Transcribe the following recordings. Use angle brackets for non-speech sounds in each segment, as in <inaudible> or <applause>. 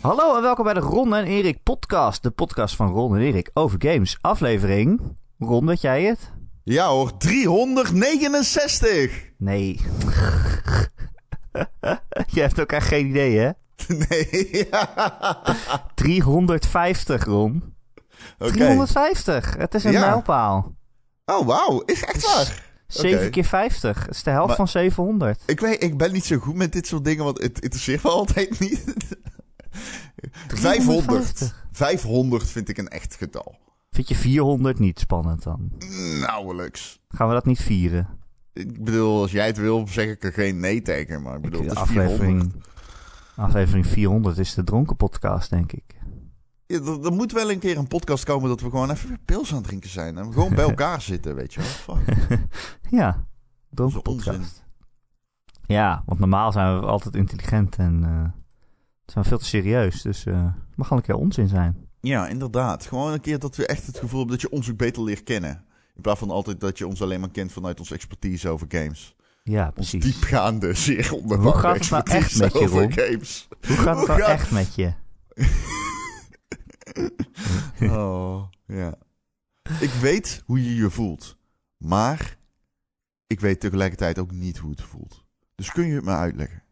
Hallo en welkom bij de Ron en Erik podcast. De podcast van Ron en Erik over games. Aflevering. Ron, weet jij het? Ja hoor, 369. Nee. <laughs> Je hebt ook echt geen idee, hè? <laughs> Nee. <laughs> 350, Ron. Oké. 350. Het is een Ja. mijlpaal. Oh, wauw. Is echt waar? 7 Oké. keer 50. Dat is de helft Maar- van 700. Ik, weet, ik ben niet zo goed met dit soort dingen, want het interesseert me altijd niet. 500. 350. 500 vind ik een echt getal. Vind je 400 niet spannend dan? Nauwelijks. Gaan we dat niet vieren? Ik bedoel, als jij het wil, zeg ik er geen nee tegen. Maar ik bedoel, Ik- het is 400. aflevering, aflevering 400 is de dronken podcast, denk ik. Ja, er, er moet wel een keer een podcast komen dat we gewoon even weer pils aan het drinken zijn. En we gewoon bij <laughs> elkaar zitten, weet je wel. Fuck. <laughs> Ja, dronken onzin. podcast. Ja, want normaal zijn we altijd intelligent en eh zijn veel te serieus. Dus eh het mag wel een keer onzin zijn. Ja, inderdaad. Gewoon een keer dat we echt het gevoel hebben dat je ons ook beter leert kennen. In plaats van altijd dat je ons alleen maar kent vanuit onze expertise over games. Ja, Ons precies. diepgaande, <laughs> zeer onderbouwde Hoe gaat het nou echt expertise met je, Ron? games. Hoe gaat het Hoe nou gaat- echt met je? <laughs> Oh, ja. Ik weet hoe je je voelt. Maar ik weet tegelijkertijd ook niet hoe het voelt. Dus kun je het me uitleggen?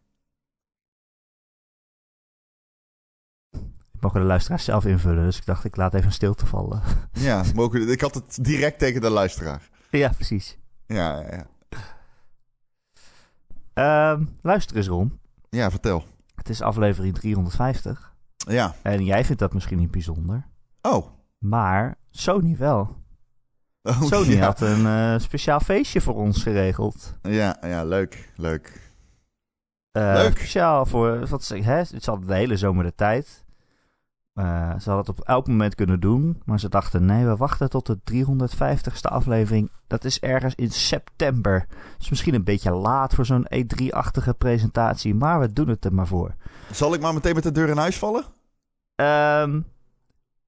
Mogen de luisteraars zelf invullen, dus ik dacht ik laat even een stilte vallen. <laughs> Ja, mogen, ik had het direct tegen de luisteraar. ja, precies. Ja, ja, ja. Ehm, luister eens Ron. Ja, vertel. Het is aflevering 350. Ja. En jij vindt dat misschien niet bijzonder. Oh. Maar Sony wel. oh <laughs> Sony ja. had een eh, speciaal feestje voor ons geregeld. Ja, ja, leuk, leuk. Eh, Leuk. Speciaal voor, wat ze, hè, het hadden de hele zomer de tijd. Eh, ze hadden het op elk moment kunnen doen. Maar ze dachten, nee, we wachten tot de 350ste aflevering. Dat is ergens in september. Dat is misschien een beetje laat voor zo'n E3-achtige presentatie. Maar we doen het er maar voor. Zal ik maar meteen met de deur in huis vallen? Ehm,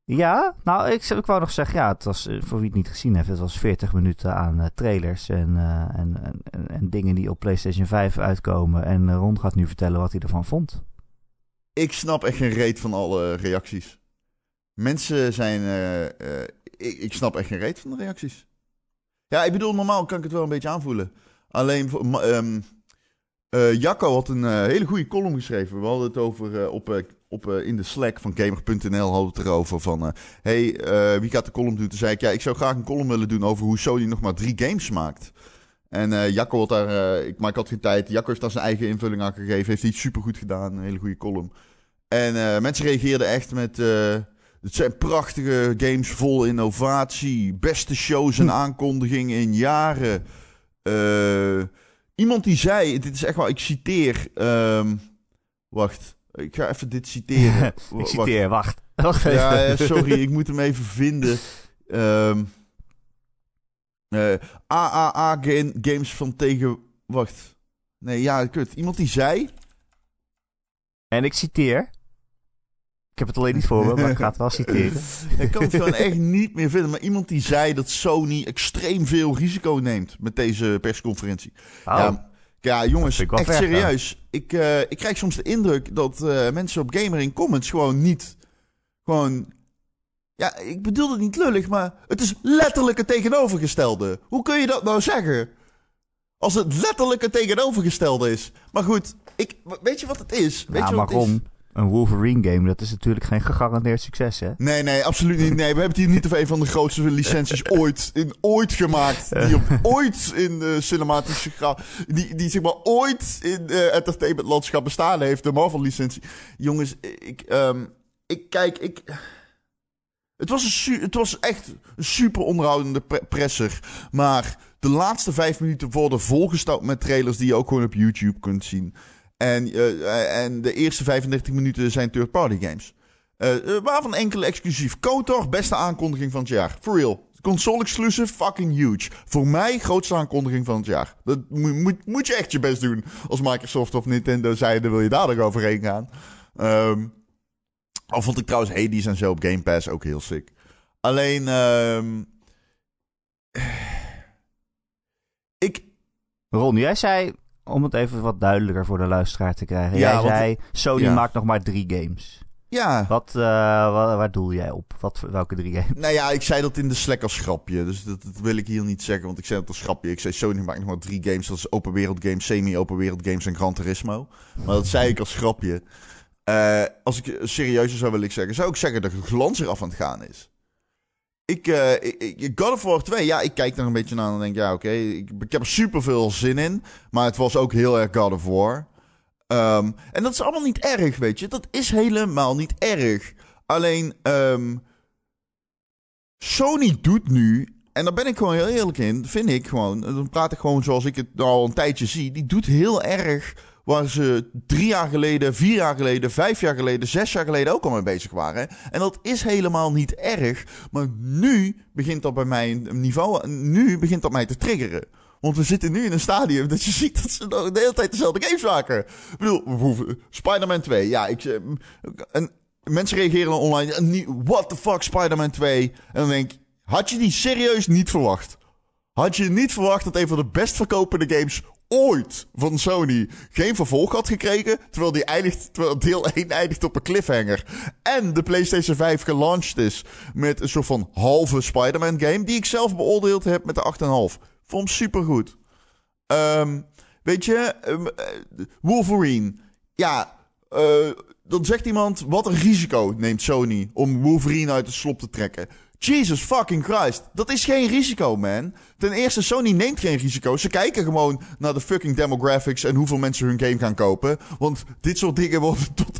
ja, nou, ik, ik wou nog zeggen, ja, het was, eh, voor wie het niet gezien heeft, het was 40 minuten aan eh, trailers en, en, en, en, en dingen die op PlayStation 5 uitkomen. En Ron gaat nu vertellen wat hij ervan vond. Ik snap echt geen reet van alle reacties. Mensen zijn. eh, eh, ik, ik snap echt geen reet van de reacties. Ja, ik bedoel, normaal kan ik het wel een beetje aanvoelen. Alleen, eh, Jacco had een hele goede column geschreven. We hadden het over op, op, in de Slack van Gamer.nl hadden we het erover van... hey, wie gaat de column doen? Toen zei ik, ja, ik zou graag een column willen doen over hoe Sony nog maar drie games maakt. En eh Jacco had daar... eh, ik, maar ik had geen tijd. Jacco heeft daar zijn eigen invulling aan gegeven. Heeft iets supergoed gedaan. Een hele goede column. En eh, mensen reageerden echt met... het zijn prachtige games vol innovatie. Beste shows en aankondigingen in jaren. Iemand die zei... Dit is echt wel... Ik citeer... ehm, wacht. Ik ga even dit citeren. <laughs> ik citeer, wacht. <laughs> Ja, sorry, ik moet hem even vinden. Ehm eh, AAA ga- games van tegen... Wacht. Nee, ja, kut. Iemand die zei... En ik citeer. Ik heb het alleen niet voor me, maar ik ga het wel citeren. <laughs> Ik kan het gewoon echt niet meer vinden. Maar iemand die zei dat Sony extreem veel risico neemt met deze persconferentie. Oh, Ja, ja, jongens, echt ver serieus. Ik, eh, ik krijg soms de indruk dat eh, mensen op Gamer in comments gewoon niet... Gewoon... Ja, ik bedoel het niet lullig, maar het is letterlijk het tegenovergestelde. Hoe kun je dat nou zeggen? Als het letterlijk het tegenovergestelde is. Maar goed, ik, weet je wat het is? Weet ja, je maar wat? Ron, een Wolverine game, dat is natuurlijk geen gegarandeerd succes, hè? Nee, nee, absoluut niet. Nee, we hebben het hier niet over een van de grootste licenties <laughs> ooit, in, ooit gemaakt. Die op, ooit in de cinematische die, die zeg maar ooit in het entertainment landschap bestaan heeft. De Marvel licentie. Jongens, ik, ehm, ik kijk, ik... Het was, een het was echt een super onderhoudende pre- presser. Maar de laatste vijf minuten worden volgestouwd met trailers die je ook gewoon op YouTube kunt zien. En, eh, en de eerste 35 minuten zijn third-party games. Eh, eh, waarvan enkele exclusief. KOTOR, beste aankondiging van het jaar. For real. Console exclusive, fucking huge. Voor mij, grootste aankondiging van het jaar. Dat moet, moet, je echt je best doen. Als Microsoft of Nintendo zeiden, wil je daar nog overheen gaan. Ehm al vond ik trouwens Hades en zo op Game Pass ook heel sick. Alleen, ehm <sighs> ik, Ron, jij zei, om het even wat duidelijker voor de luisteraar te krijgen. Ja, jij want- zei, Sony ja. maakt nog maar drie games. Ja. Wat, uh, waar, waar, doel jij op? Wat, welke drie games? Nou ja, ik zei dat in de Slack als grapje. Dus dat, dat, wil ik hier niet zeggen, want ik zei dat als grapje. Ik zei, Sony maakt nog maar drie games. Dat is open wereld games, semi-open wereld games en Gran Turismo. Maar dat zei ik als grapje. Uh, als ik serieuzer zou willen zeggen, zou ik zeggen dat de glans eraf aan het gaan is. Ik, uh, ik, God of War 2, ja, ik kijk er een beetje naar en denk, ja, oké, ik, ik, heb er super veel zin in. Maar het was ook heel erg God of War. Um, en dat is allemaal niet erg, weet je. Dat is helemaal niet erg. Alleen, um, Sony doet nu, en daar ben ik gewoon heel eerlijk in, vind ik gewoon, dan praat ik gewoon zoals ik het al een tijdje zie, die doet heel erg waar ze drie jaar geleden, vier jaar geleden, vijf jaar geleden, zes jaar geleden ook al mee bezig waren. En dat is helemaal niet erg. Maar nu begint dat bij mij een niveau, nu begint dat mij te triggeren. Want we zitten nu in een stadium dat je <laughs> ziet dat ze de hele tijd dezelfde games maken. Ik bedoel, Spider-Man 2. Ja, ik, eh, en mensen reageren online. What the fuck, Spider-Man 2? En dan denk ik, had je die serieus niet verwacht? Had je niet verwacht dat een van de best verkopende games ooit van Sony geen vervolg had gekregen. Terwijl, die eindigt, terwijl deel 1 eindigt op een cliffhanger. En de PlayStation 5 gelaunched is met een soort van halve Spider-Man game. Die ik zelf beoordeeld heb met de 8,5. Vond supergoed. Um, weet je, um, Wolverine. Ja, uh, dan zegt iemand: wat een risico neemt Sony om Wolverine uit de slop te trekken. Jesus fucking Christ. Dat is geen risico, man. Ten eerste, Sony neemt geen risico. Ze kijken gewoon naar de fucking demographics en hoeveel mensen hun game gaan kopen. Want dit soort dingen worden <laughs> tot,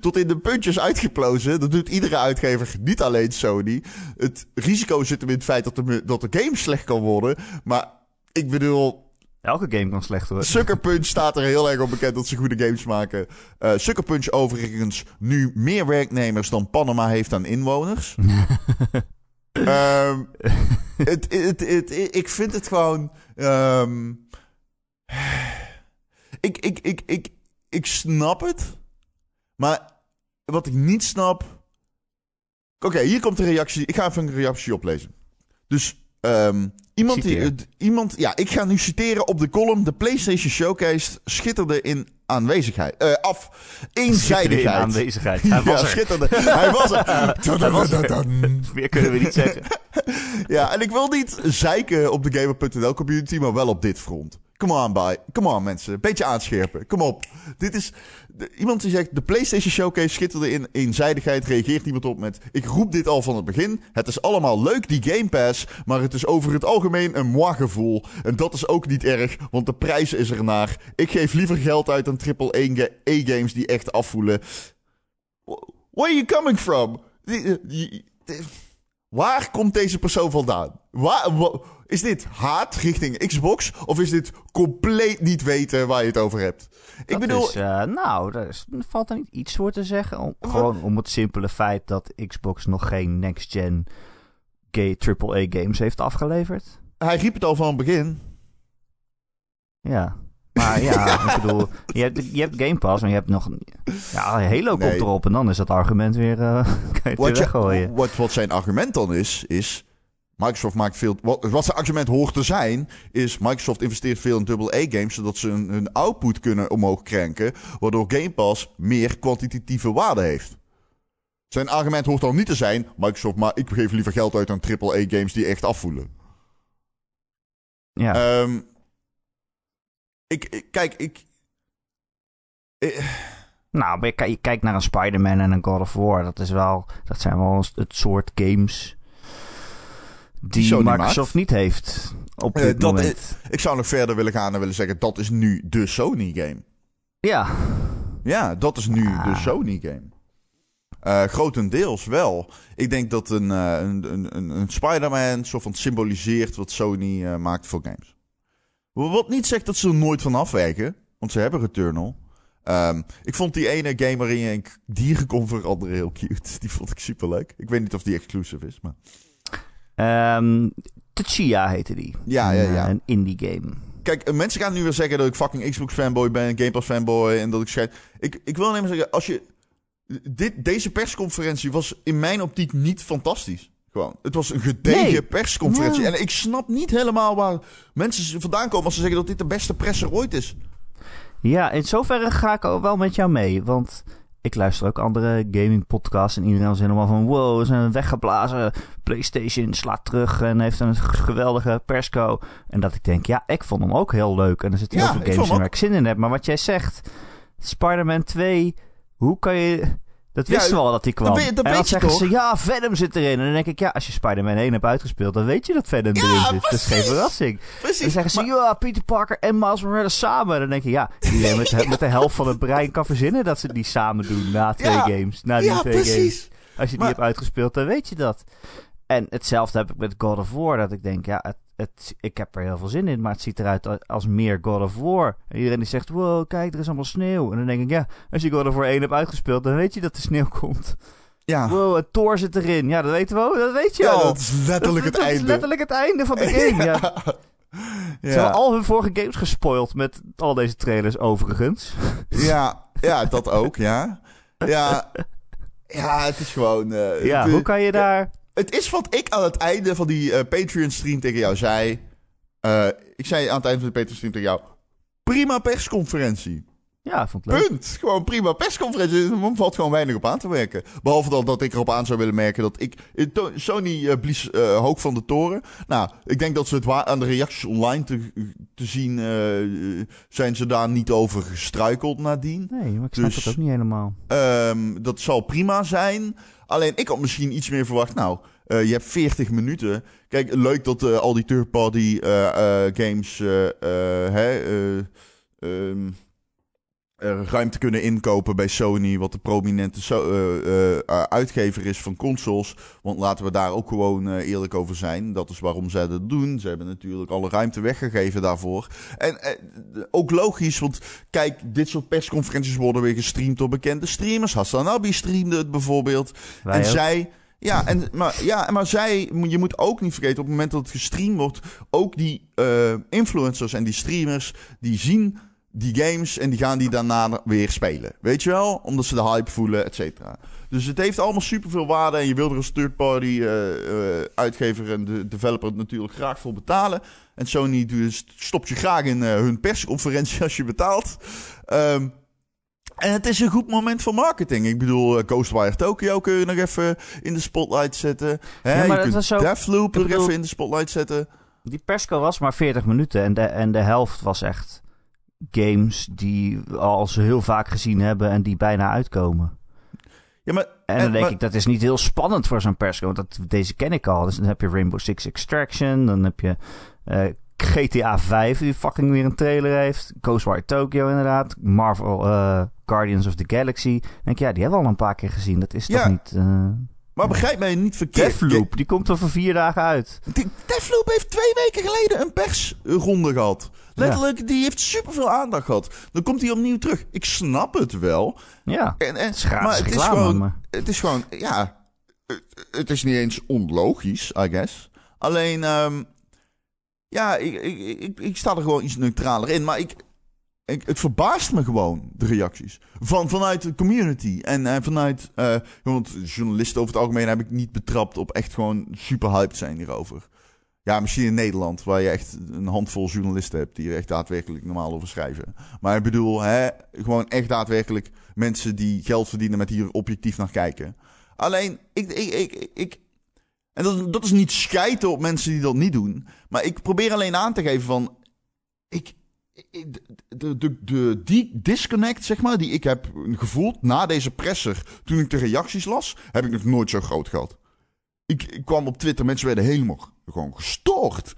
tot in de puntjes uitgeplozen. Dat doet iedere uitgever, niet alleen Sony. Het risico zit hem in het feit dat de, dat de game slecht kan worden. Maar ik bedoel, Elke game kan slecht worden. Sucker Punch staat er heel erg op bekend dat ze goede games maken. Uh, Sucker Punch overigens nu meer werknemers dan Panama heeft aan inwoners. <laughs> um, het, het, het, ik vind het gewoon. Um, ik, ik, ik, ik, ik snap het. Maar wat ik niet snap. Oké, hier komt de reactie. Ik ga even een reactie oplezen. Dus um, iemand, die, iemand. Ja, ik ga nu citeren op de column. De PlayStation Showcase schitterde in aanwezigheid. Uh, af. Eenzijdigheid. In aanwezigheid. Hij <laughs> was ja, er. Schitterde. <laughs> Hij was er. Hij was er. <laughs> Meer kunnen we niet zeggen. ja, en ik wil niet zeiken op de Gamer.nl community, maar wel op dit front. Come on, bye. Come on, mensen. Beetje aanscherpen. Kom op. Dit is... iemand die zegt... De PlayStation Showcase schitterde in eenzijdigheid. Reageert iemand op met... Ik roep dit al van het begin. Het is allemaal leuk, die Game Pass. Maar het is over het algemeen een moi gevoel. En dat is ook niet erg, want de prijs is ernaar. Ik geef liever geld uit aan AAA-games die echt afvoelen. Where are you coming from? Waar komt deze persoon vandaan? Waar, is dit haat richting Xbox? Of is dit compleet niet weten waar je het over hebt? Ik bedoel. Is, uh, nou, daar valt er niet iets voor te zeggen. Om, gewoon om het simpele feit dat Xbox nog geen next-gen gay AAA games heeft afgeleverd. Hij riep het al van het begin. Ja. Maar ja, <laughs> ik bedoel, je hebt, je hebt Game Pass, maar je hebt nog... Ja, Halo nee. komt erop en dan is dat argument weer... Uh, <laughs> kan je wat, je, wat, wat zijn argument dan is, is... Microsoft maakt veel. Wat, wat zijn argument hoort te zijn, is Microsoft investeert veel in AA-games, zodat ze hun, hun, output kunnen omhoog krenken, waardoor Game Pass meer kwantitatieve waarde heeft. Zijn argument hoort dan niet te zijn, Microsoft, maar ik geef liever geld uit aan AAA-games die echt afvoelen. Ja. Um, ik, kijk, ik. Nou, je, kijkt naar een Spider-Man en een God of War. Dat, is wel, dat zijn wel het soort games die, Microsoft niet heeft op dit uh, dat moment. ik zou nog verder willen gaan en willen zeggen, dat is nu de Sony-game. Ja. Ja, dat is nu de Sony-game. Uh, grotendeels wel. Ik denk dat een, uh, een, een, een Spider-Man soort van symboliseert wat Sony uh, maakt voor games. Wat niet zegt dat ze er nooit van afwijken, want ze hebben Returnal. Um, ik vond die ene gamer in een dierenkom veranderen heel cute. <laughs> Die vond ik super leuk. Ik weet niet of die exclusive is, maar... Um, Tchia heette die. Ja, ja, ja. Een indie game. Kijk, eh, mensen gaan nu weer zeggen dat ik fucking Xbox fanboy ben, Game Pass fanboy en dat ik schijt. Ik, ik wil alleen maar zeggen, als je. Dit, deze persconferentie was in mijn optiek niet fantastisch. Gewoon. Het was een gedegen persconferentie. En ik snap niet helemaal waar mensen vandaan komen als ze zeggen dat dit de beste presser ooit is. Ja, in zoverre ga ik ook wel met jou mee. Want ik luister ook andere gaming podcasts en iedereen was helemaal van wow, we zijn weggeblazen. PlayStation slaat terug en heeft een geweldige persco. En dat ik denk, ja, ik vond hem ook heel leuk. En er zitten heel veel games in waar ik zin in heb. Maar wat jij zegt, Spider-Man 2, hoe kan je... Dat Ja, wisten we al dat die kwam. dat weet- dat en dan zeggen toch? ze, ja, Venom zit erin. En dan denk ik, ja, als je Spider-Man 1 hebt uitgespeeld, dan weet je dat Venom Ja, erin zit. Dat is geen verrassing. Precies. Dan zeggen ze, maar- ja, Peter Parker en Miles Morales samen. En dan denk je, ja, iedereen met, de- met de helft van het brein kan verzinnen dat ze die samen doen na twee Ja. games. Na die ja, twee games. precies. Als je Maar- die hebt uitgespeeld, dan weet je dat. En hetzelfde heb ik met God of War. Dat ik denk, ja, het, het, ik heb er heel veel zin in. Maar het ziet eruit als meer God of War. En iedereen die zegt, wow, kijk, er is allemaal sneeuw. En dan denk ik, ja, als je God of War 1 hebt uitgespeeld, dan weet je dat er sneeuw <laughs> komt. Ja, Wow, het Thor zit erin. Ja, dat weten we ook. Dat weet je ja al. dat is letterlijk dat, het dat is letterlijk het einde van de <laughs> game. Ja. Ze Ja. hebben al hun vorige games gespoild met al deze trailers overigens. <laughs> Ja, ja, dat ook, ja. Ja, ja het is gewoon... eh, Ja, hoe kan je daar... Het is wat ik aan het einde van die eh, Patreon-stream tegen jou zei. Eh, ik zei aan het einde van de Patreon-stream tegen jou... Prima persconferentie. Ja, vond het leuk. Punt. Gewoon prima persconferentie. Er valt gewoon weinig op aan te werken. Behalve dan dat ik erop aan zou willen merken dat ik... eh, Sony eh, blies eh, hoog van de toren. Nou, ik denk dat ze het aan de reacties online te, te zien... zijn ze daar niet over gestruikeld nadien. Nee, maar ik snap Dus- het ook niet helemaal. Ehm, dat zal prima zijn. Alleen ik had misschien iets meer verwacht. Nou, eh, je hebt 40 minuten. Kijk, leuk dat eh, al die third-party eh, games hè, eh, ruimte kunnen inkopen bij Sony. Wat de prominente so- eh, eh, eh, uitgever is van consoles. Want laten we daar ook gewoon eh, eerlijk over zijn. Dat is waarom zij dat doen. Ze hebben natuurlijk alle ruimte weggegeven daarvoor. En eh, ook logisch, want kijk, dit soort persconferenties worden weer gestreamd door bekende streamers. Hassan Abi streamde het bijvoorbeeld. Wij en ook. zij. Ja, en, maar, ja, maar zij, je moet ook niet vergeten, op het moment dat het gestreamd wordt, ook die eh, influencers en die streamers, die zien die games en die gaan die daarna weer spelen. Weet je wel? Omdat ze de hype voelen, et cetera. Dus het heeft allemaal superveel waarde en je wil er als third-party eh, eh, uitgever en de developer natuurlijk graag voor betalen. En Sony dus stopt je graag in eh, hun persconferentie <laughs> als je betaalt. Ehm, en het is een goed moment voor marketing. Ik bedoel, Ghostwire Tokyo kun je nog even in de spotlight zetten. Hè, Ja, je kunt ook- Deathloop er bedoel- even in de spotlight zetten. Die persco was maar 40 minuten en de, en de helft was echt games die we al zo heel vaak gezien hebben en die bijna uitkomen. Ja, maar, En dan en- denk maar- ik, dat is niet heel spannend voor zo'n persco, want dat, deze ken ik al. Dus dan heb je Rainbow Six Extraction, dan heb je eh, GTA 5 die fucking weer een trailer heeft. Ghostwire Tokyo inderdaad. Marvel eh, Guardians of the Galaxy. Dan denk ik, ja, die hebben we al een paar keer gezien. Dat is Ja. toch niet... eh maar begrijp mij niet verkeerd. Deathloop, die komt er voor vier dagen uit. Deathloop heeft twee weken geleden een persronde gehad. Letterlijk, die heeft superveel aandacht gehad. Dan komt hij opnieuw terug. Ik snap het wel. Ja, En, en, maar het is reclame, gewoon, maar- het is gewoon, ja, het, het is niet eens onlogisch, I guess. Alleen, ehm, ja, ik, ik, ik, ik sta er gewoon iets neutraler in. Maar ik, het verbaast me gewoon, de reacties. Van, vanuit de community. En eh, vanuit, eh, want journalisten over het algemeen heb ik niet betrapt op echt gewoon super hyped zijn hierover. Ja, misschien in Nederland, waar je echt een handvol journalisten hebt die er echt daadwerkelijk normaal over schrijven. Maar ik bedoel, hè, gewoon echt daadwerkelijk mensen die geld verdienen met hier objectief naar kijken. Alleen, ik, ik, ik, ik en dat, dat is niet schijten op mensen die dat niet doen. Maar ik probeer alleen aan te geven van, ik- de, de, de, die disconnect, zeg maar, die ik heb gevoeld na deze presser, toen ik de reacties las, heb ik nog nooit zo groot gehad. Ik, ik kwam op Twitter, mensen werden helemaal gewoon gestoord.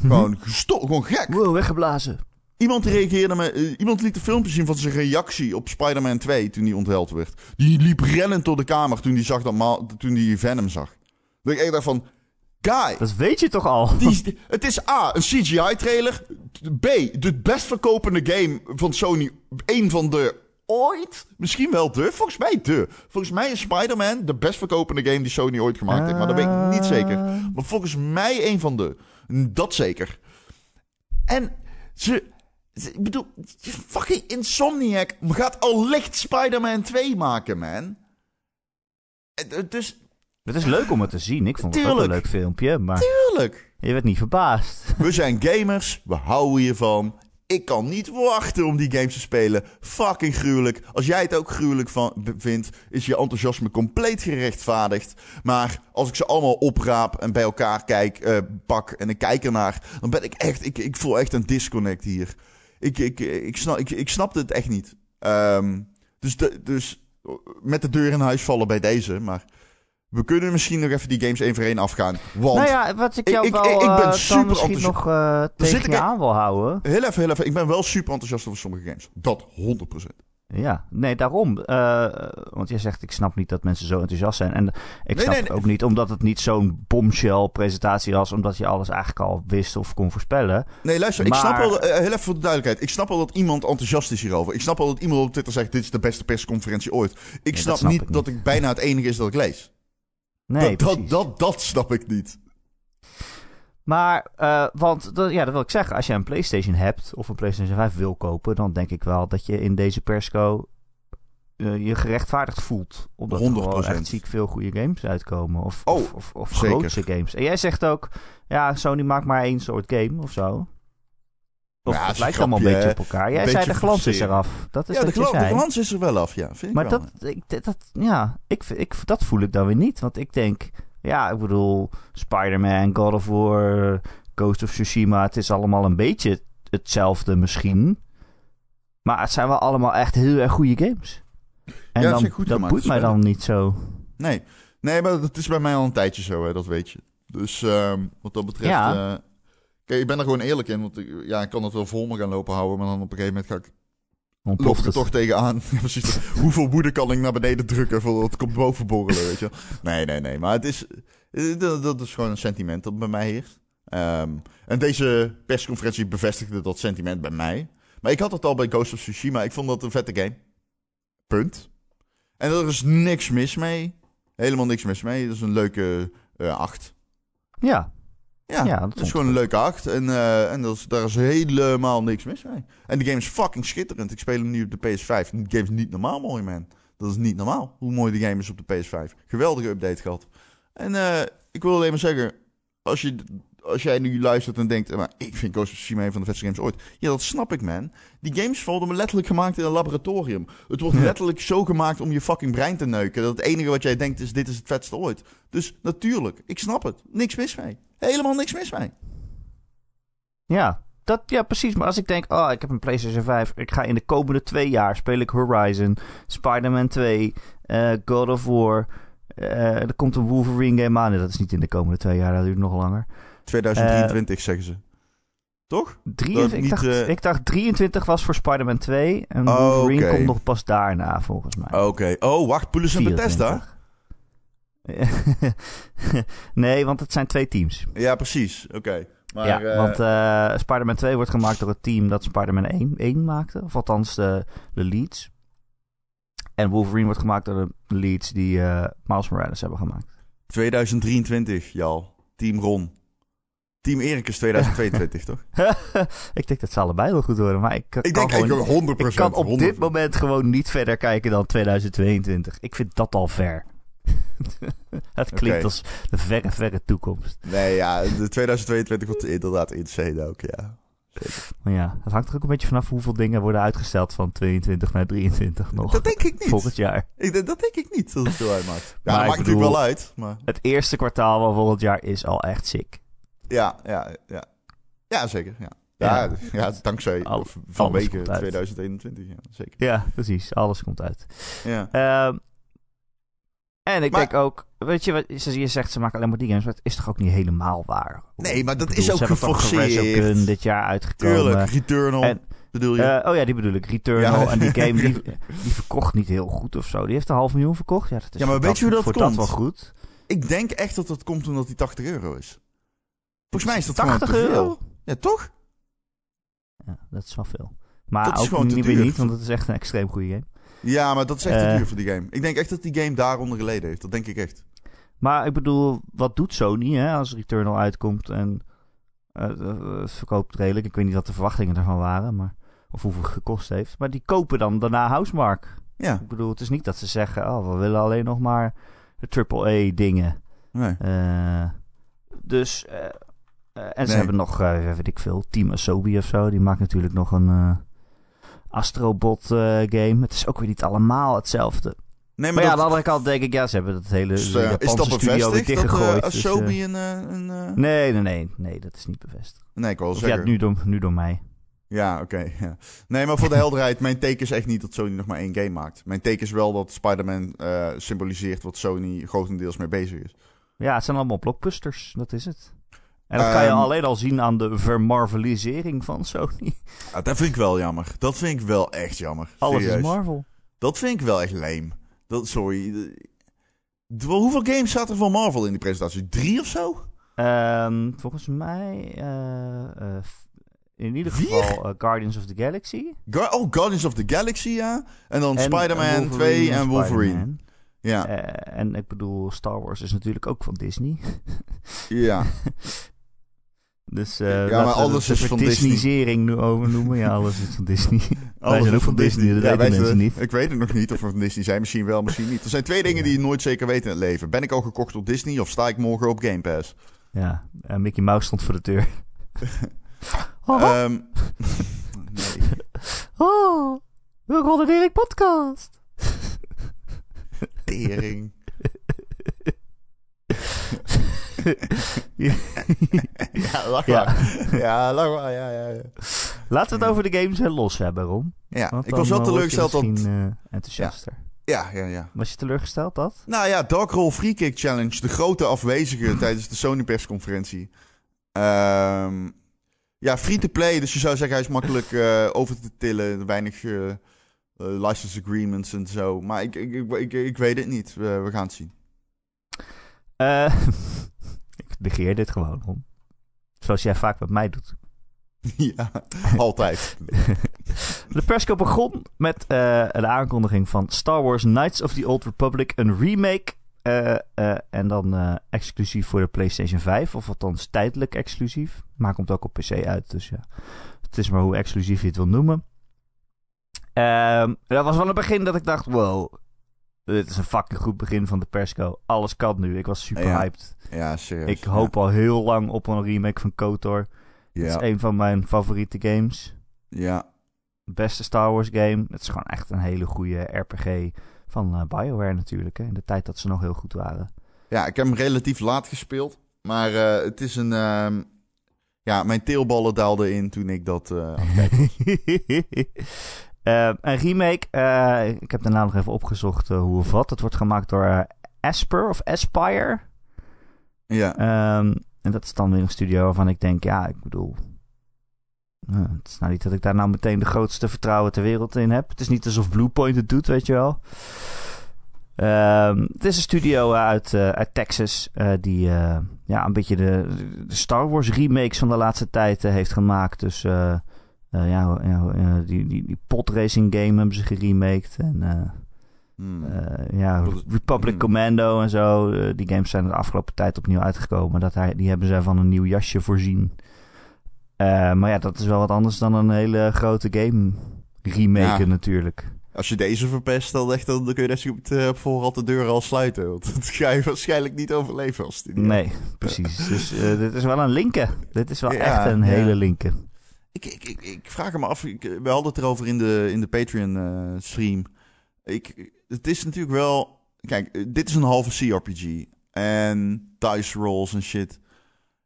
Gewoon gestoord, gewoon gek. Wow, weggeblazen. Iemand reageerde me, eh, iemand liet een filmpje zien van zijn reactie op Spider-Man 2 toen die onthuld werd. Die liep rennend door de kamer toen die zag dat toen die Venom zag. Dat ik echt dacht van, guy, Dat weet je toch al? die, het is A, een CGI-trailer. B, de best verkopende game van Sony. Een van de ooit. Misschien wel de. Volgens mij de. Volgens mij is Spider-Man de best verkopende game die Sony ooit gemaakt heeft. Maar dat weet ik niet zeker. Maar volgens mij een van de. Dat zeker. En ze. ze- Ik bedoel, fucking Insomniac gaat al licht Spider-Man 2 maken, man. Eh, Dus, Het is leuk om het te zien. Ik vond het ook een leuk filmpje, maar tuurlijk. je werd niet verbaasd. <laughs> We zijn gamers, we houden hiervan. Ik kan niet wachten om die games te spelen. Fucking gruwelijk. Als jij het ook gruwelijk van, vindt, is je enthousiasme compleet gerechtvaardigd. Maar als ik ze allemaal opraap en bij elkaar kijk, eh, pak en ik kijk ernaar, dan ben ik echt, ik, ik voel echt een disconnect hier. Ik, ik, ik, snap, ik, ik snapte het echt niet. Ehm, dus, de, dus met de deur in huis vallen bij deze, maar we kunnen misschien nog even die games één voor één afgaan. Want Nou ja, wat ik jou Ik- ik- wel ik ben eh, super misschien nog eh, tegen je aan wil houden. heel even, heel even, ik ben wel super enthousiast over sommige games. Dat 100%. Ja, nee, daarom. Eh, want jij zegt, ik snap niet dat mensen zo enthousiast zijn. En ik Nee, snap nee, het nee. ook niet omdat het niet zo'n bombshell presentatie was. Omdat je alles eigenlijk al wist of kon voorspellen. Nee, luister, ik snap wel, eh, heel even voor de duidelijkheid. Ik snap wel dat iemand enthousiast is hierover. Ik snap wel dat iemand op Twitter zegt, dit is de beste persconferentie ooit. Ik snap, snap niet ik dat niet. ik bijna het enige is dat ik lees. Nee, dat, dat, dat, dat snap ik niet. Maar, eh, want dat, ja, dat wil ik zeggen. Als je een PlayStation hebt of een PlayStation 5 wil kopen, dan denk ik wel dat je in deze persco eh, je gerechtvaardigd voelt. Omdat er gewoon 100%. echt ziek veel goede games uitkomen. Of, Oh, of, of, grootse games. En jij zegt ook, ja, Sony maakt maar één soort game of zo. Of Ja, het lijkt allemaal een beetje op elkaar. Jij zei de glans is eraf. Dat is Ja, de, gla- de glans is er wel af, ja. Vind ik Maar wel. dat, ik, dat, ja, ik, ik, dat voel ik dan weer niet. Want ik denk, ja, ik bedoel, Spider-Man, God of War, Ghost of Tsushima, het is allemaal een beetje hetzelfde misschien. Maar het zijn wel allemaal echt heel erg goede games. En Ja, dan, goed dat boeit mij dan niet zo. Nee. nee, maar dat is bij mij al een tijdje zo, hè, dat weet je. Dus ehm, wat dat betreft... Ja. eh, kijk, ik ben er gewoon eerlijk in. Want ik, ja, ik kan het wel vol me gaan lopen houden. Maar dan op een gegeven moment ga ik Ontploft er toch tegenaan. <laughs> Precies. Hoeveel woede kan ik naar beneden drukken voordat het komt boven borrelen, weet je? Nee, nee, nee. Maar het is, eh, dat, dat is gewoon een sentiment dat bij mij heerst. Ehm, en deze persconferentie bevestigde dat sentiment bij mij. Maar ik had het al bij Ghost of Tsushima. Ik vond dat een vette game. Punt. En er is niks mis mee. Helemaal niks mis mee. Dat is een leuke eh 8. Ja, Ja, Ja, dat dat is gewoon een leuke acht. En, eh, en dat is, daar is helemaal niks mis mee. En de game is fucking schitterend. Ik speel hem nu op de PS5. En de game is niet normaal mooi, man. Dat is niet normaal hoe mooi de game is op de PS5. Geweldige update gehad. En eh, ik wil alleen maar zeggen... Als, je, als jij nu luistert en denkt... Maar ik vind Ghost of Tsushima een van de vetste games ooit. Ja, dat snap ik, man. Die games worden letterlijk gemaakt in een laboratorium. Het wordt letterlijk zo gemaakt om je fucking brein te neuken. Dat het enige wat jij denkt is... Dit is het vetste ooit. Dus natuurlijk, ik snap het. Niks mis mee. Helemaal niks mis mee. ja. Dat, ja, precies. Maar als ik denk, oh, ik heb een PlayStation 5. Ik ga in de komende twee jaar speel ik Horizon, Spider-Man 2, eh, God of War. eh, er komt een Wolverine game aan. Nee, dat is niet in de komende twee jaar, dat duurt nog langer. 2023 zeggen ze. Toch? 23, niet, ik, dacht, eh, ik dacht 23 was voor Spider-Man 2. En Oh, Wolverine komt nog pas daarna, volgens mij. Oké. Oh, wacht. Poulos en Bethesda? 24. <laughs> nee, want het zijn twee teams. Ja, precies. Oké. Maar, ja, eh, want eh, Spider-Man 2 wordt gemaakt door het team dat Spider-Man 1, 1 maakte. Of althans de, de leads. En Wolverine wordt gemaakt door de leads die eh Miles Morales hebben gemaakt. 2023, Jal. Team Ron. Team Erik is 2022, toch? <laughs> ik denk dat ze allebei wel goed worden, maar ik, kan Ik denk gewoon, eigenlijk 100%. ik kan op 100%. dit moment gewoon niet verder kijken dan 2022. Ik vind dat al ver. <laughs> het klinkt als de verre, verre toekomst. Nee, ja. De 2022 wordt inderdaad insane ook, ja. Maar ja, het hangt er ook een beetje vanaf hoeveel dingen worden uitgesteld van 22 naar 23 nog. Dat denk ik niet. Volgend jaar. Ik, dat denk ik niet, dat het veel uitmaakt. Ja, Maar dat maakt natuurlijk wel uit, maar... Het eerste kwartaal van volgend jaar is al echt sick. Ja, ja, ja. Ja, zeker, ja. Ja, Ja. ja, dankzij Al- komt uit. 2021, ja, zeker. Ja, precies. Alles komt uit. Ja. Ehm, en ik Maar- denk ook, weet je wat, je zegt ze maken alleen maar die games, maar het is toch ook niet helemaal waar? Nee, maar dat is ook ze hebben geforceerd. Resogun dit jaar uitgekomen. Tuurlijk, Returnal, En- bedoel je? Eh, oh ja, die bedoel ik. Returnal. Ja. En die game die, <laughs> die verkocht niet heel goed of zo. Die heeft een half miljoen verkocht. Ja, dat is Ja, maar weet je hoe dat voor komt? dat wel goed. Ik denk echt dat dat komt omdat die 80 euro is. Volgens mij is dat 80 gewoon te euro? Ja, toch? Ja, dat is wel veel. Maar Dat ook niet weer niet, want het is echt een extreem goede game. Ja, maar dat is echt te Eh. duur voor die game. Ik denk echt dat die game daaronder geleden heeft. Dat denk ik echt. Maar ik bedoel, wat doet Sony hè, als Returnal uitkomt en eh, eh, het verkoopt redelijk. Ik weet niet wat de verwachtingen daarvan waren, maar, of hoeveel het gekost heeft. Maar die kopen dan daarna Housemark. Ja, Ik bedoel, het is niet dat ze zeggen, oh, we willen alleen nog maar de AAA dingen. nee. Dus, en ze Nee. hebben nog, weet ik veel, Team Asobi of zo. Die maakt natuurlijk nog een Astrobot eh, game. Het is ook weer niet allemaal hetzelfde. Nee, Maar ja, aan de andere kant denk ik, ja, ze hebben dat hele is, de eh, Japanse is dat studio weer bevestigd dat dichtgegooid. eh dus, Asobi eh, een... een nee, nee, nee, nee, dat is niet bevestigd. Nee, ik wil Of zeggen... ja, nu door, nu door mij. Ja, oké. ja. Nee, maar voor de helderheid, mijn teken is echt niet dat Sony nog maar één game maakt. Mijn teken is wel dat Spider-Man symboliseert wat Sony grotendeels mee bezig is. Ja, het zijn allemaal blockbusters, dat is het. En dat kan je Ehm, alleen al zien aan de vermarvelisering van Sony. Ah, dat vind ik wel jammer. Dat vind ik wel echt jammer. Alles Serieus. is Marvel. Dat vind ik wel echt lame. Dat, sorry. Hoeveel games zaten er van Marvel in die presentatie? Drie of zo? Ehm, volgens mij, eh, eh, in ieder Vier? geval eh, Guardians of the Galaxy. Ga- oh, Guardians of the Galaxy, ja. En dan Spider-Man eh, Wolverine 2 en Wolverine. Ja, en ik bedoel, Star Wars is natuurlijk ook van Disney. ja. <laughs> Dus eh Ja, maar alles is van Disney. Disneyzering nu over noemen. Ja, alles is van Disney. <laughs> Alles zijn is ook van Disney, dat weten wij mensen niet. Ik weet het nog niet of we van Disney zijn. Misschien wel, misschien niet. Er zijn twee dingen die je nooit zeker weet in het leven. Ben ik al gekocht door Disney of sta ik morgen op Game Pass? Ja, en Mickey Mouse stond voor de deur. nee. <laughs> <laughs> oh, we rollen Erik podcast. Tering. Ja. Lach maar. Ja, lach maar. Ja, ja, ja. Laten we het over de games los hebben, Ron. ja ik was wel eh, teleurgesteld dat... misschien, eh, enthousiaster. Ja, ja, ja. Was je teleurgesteld dat? Nou ja, Dark Roll Free Kick Challenge. De grote afwezige <clears throat> tijdens de Sony persconferentie. Ehm, ja, free-to-play. Dus je zou zeggen, hij is makkelijk eh, over te tillen. Weinig license agreements en zo. Maar ik, ik, ik, ik, ik weet het niet. We, we gaan het zien. <laughs> negeer dit gewoon, Ron. Zoals jij vaak met mij doet. <laughs> ja, altijd. <laughs> De persco begon met eh, de aankondiging van Star Wars Knights of the Old Republic, een remake. eh, eh, en dan exclusief voor de PlayStation 5, of althans tijdelijk exclusief. Maar komt ook op PC uit, dus ja. Het is maar hoe exclusief je het wil noemen. Ehm, dat was van het begin dat ik dacht: wow, dit is een fucking goed begin van de persco. Alles kan nu. Ik was super Ja, hyped. Ja, serieus. Ik hoop al heel lang op een remake van KOTOR. Ja, Het is een van mijn favoriete games ja. beste Star Wars game. Het is gewoon echt een hele goede RPG van eh, BioWare natuurlijk. Hè, in de tijd dat ze nog heel goed waren. Ja, ik heb hem relatief laat gespeeld. Maar eh, het is een... ehm, ja, mijn teelballen daalden in toen ik dat eh, aan het kijken was. <laughs> Eh, een remake. eh, ik heb daarna nog even opgezocht eh, hoe of wat. Het wordt gemaakt door Asper of Aspire. Ja, Ehm, en dat is dan weer een studio waarvan ik denk, ja, ik bedoel... het is nou niet dat ik daar nou meteen de grootste vertrouwen ter wereld in heb. Het is niet alsof Bluepoint het doet, weet je wel. Ehm, het is een studio uit, uit Texas die ja, een beetje de, de Star Wars remakes van de laatste tijd heeft gemaakt. Dus eh, eh, ja, ja, die, die, die podracing game hebben ze geremaked. En eh, Hmm. eh, ja, Republic hmm. Commando en zo. die games zijn de afgelopen tijd opnieuw uitgekomen. Dat hij, die hebben ze van een nieuw jasje voorzien. Maar ja, dat is wel wat anders dan een hele grote game remaken Ja. natuurlijk. Als je deze verpest, dan, echt, dan kun je net op voorhand de deur al sluiten. Want <laughs> dat ga je waarschijnlijk niet overleven als het Nee, precies. Dus dit is wel een linker. Dit is wel Ja, echt een ja. hele linker. Ik, ik, ik, ik vraag me af, ik, we hadden het erover in de, in de Patreon-stream. ik, het is natuurlijk wel... Kijk, eh, dit is een halve CRPG. En dice rolls en shit.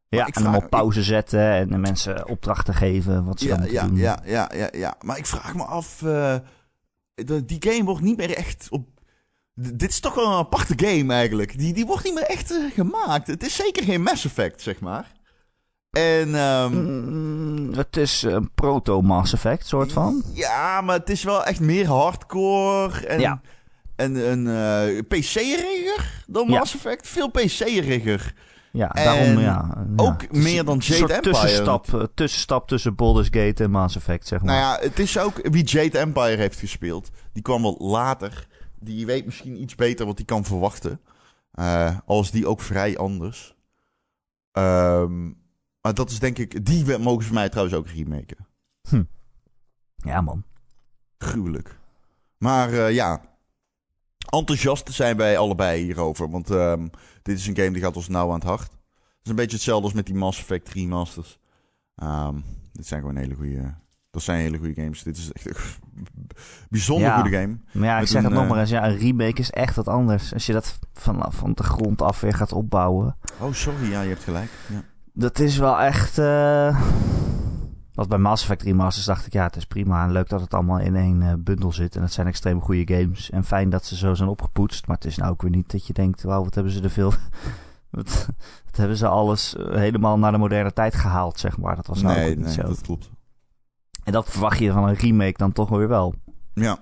Ja, ik en hem vraag- op pauze zetten en de mensen opdrachten geven wat ze dan Ja, moeten ja, doen. ja, ja, ja, ja. Maar ik vraag me af... eh, die game wordt niet meer echt op... Dit is toch wel een aparte game eigenlijk. Die, die wordt niet meer echt eh, gemaakt. Het is zeker geen Mass Effect, zeg maar. En... ehm, Mm, het is een proto-Mass Effect soort van. Ja, maar het is wel echt meer hardcore en, Ja. en een eh, PC-rigger dan Ja. Mass Effect. Veel PC-rigger. Ja, En daarom ja. ook meer dan Jade Empire. Tussenstap, eh, tussenstap tussen Baldur's Gate en Mass Effect, zeg maar. Nou ja, het is ook wie Jade Empire heeft gespeeld. Die kwam wel later. Die weet misschien iets beter wat hij kan verwachten. Eh al is die ook vrij anders. Ehm, maar dat is denk ik... Die we- mogen ze mij trouwens ook remaken. Ja, man. Gruwelijk. Maar eh, ja, enthousiast zijn wij allebei hierover. Want ehm, dit is een game die gaat ons nauw aan het hart. is een beetje hetzelfde als met die Mass Effect remasters. Ehm dit zijn gewoon hele goede... Dat zijn hele goede games. Dit is echt een <laughs> bijzonder Ja. goede game. Maar ja, ik zeg een, het nog eh, maar eens. Ja, een remake is echt wat anders. Als je dat vanaf van de grond af weer gaat opbouwen. Oh, sorry. Ja, je hebt gelijk. Ja. Dat is wel echt... eh Want bij Mass Effect Remasters dacht ik... Ja, het is prima en leuk dat het allemaal in één eh, bundel zit. En het zijn extreem goede games. En fijn dat ze zo zijn opgepoetst. Maar het is nou ook weer niet dat je denkt... Wauw, wat hebben ze er veel... <laughs> wat, wat hebben ze alles eh, helemaal naar de moderne tijd gehaald, zeg maar. Dat was nou nee, ook niet nee, zo. dat klopt. En dat verwacht je van een remake dan toch weer wel. Ja.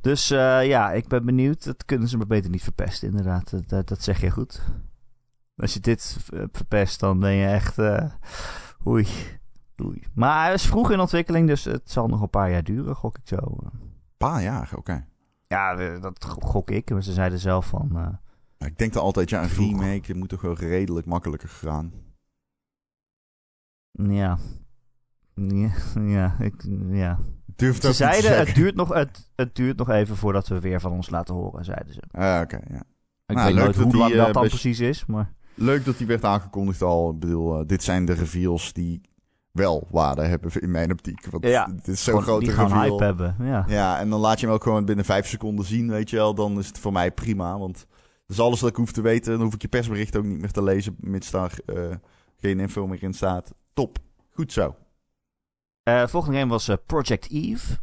Dus ja, ik ben benieuwd. Dat kunnen ze maar beter niet verpesten, inderdaad. Dat, dat zeg je goed. Als je dit eh, verpest, dan ben je echt... eh oei, oei. Maar hij is vroeg in ontwikkeling, dus het zal nog een paar jaar duren, gok ik zo. Paar jaar, oké. Ja, dat gok ik. Maar ze zeiden zelf van... eh, Ja, Ik denk dan altijd, ja, een Vroeg. remake moet toch wel redelijk makkelijker gaan. ja... Ja, ja, ik, ja. Durf Ze zeiden, het duurt, nog, het, het duurt nog even voordat we weer van ons laten horen, zeiden ze. Ah, oké, ja. Ik Nou, weet nooit dat hoe lang dat dan precies is, maar... Leuk dat die werd aangekondigd al. Ik bedoel, eh, dit zijn de reveals die wel waarde hebben in mijn optiek. Want Ja, het is zo'n grote die gaan reveal. hype hebben, ja. Ja, en dan laat je hem ook gewoon binnen vijf seconden zien, weet je wel. Dan is het voor mij prima, want dat is alles dat ik hoef te weten. Dan hoef ik je persbericht ook niet meer te lezen, mits daar eh, geen info meer in staat. Top. Goed zo. Eh, volgende game was Project Eve.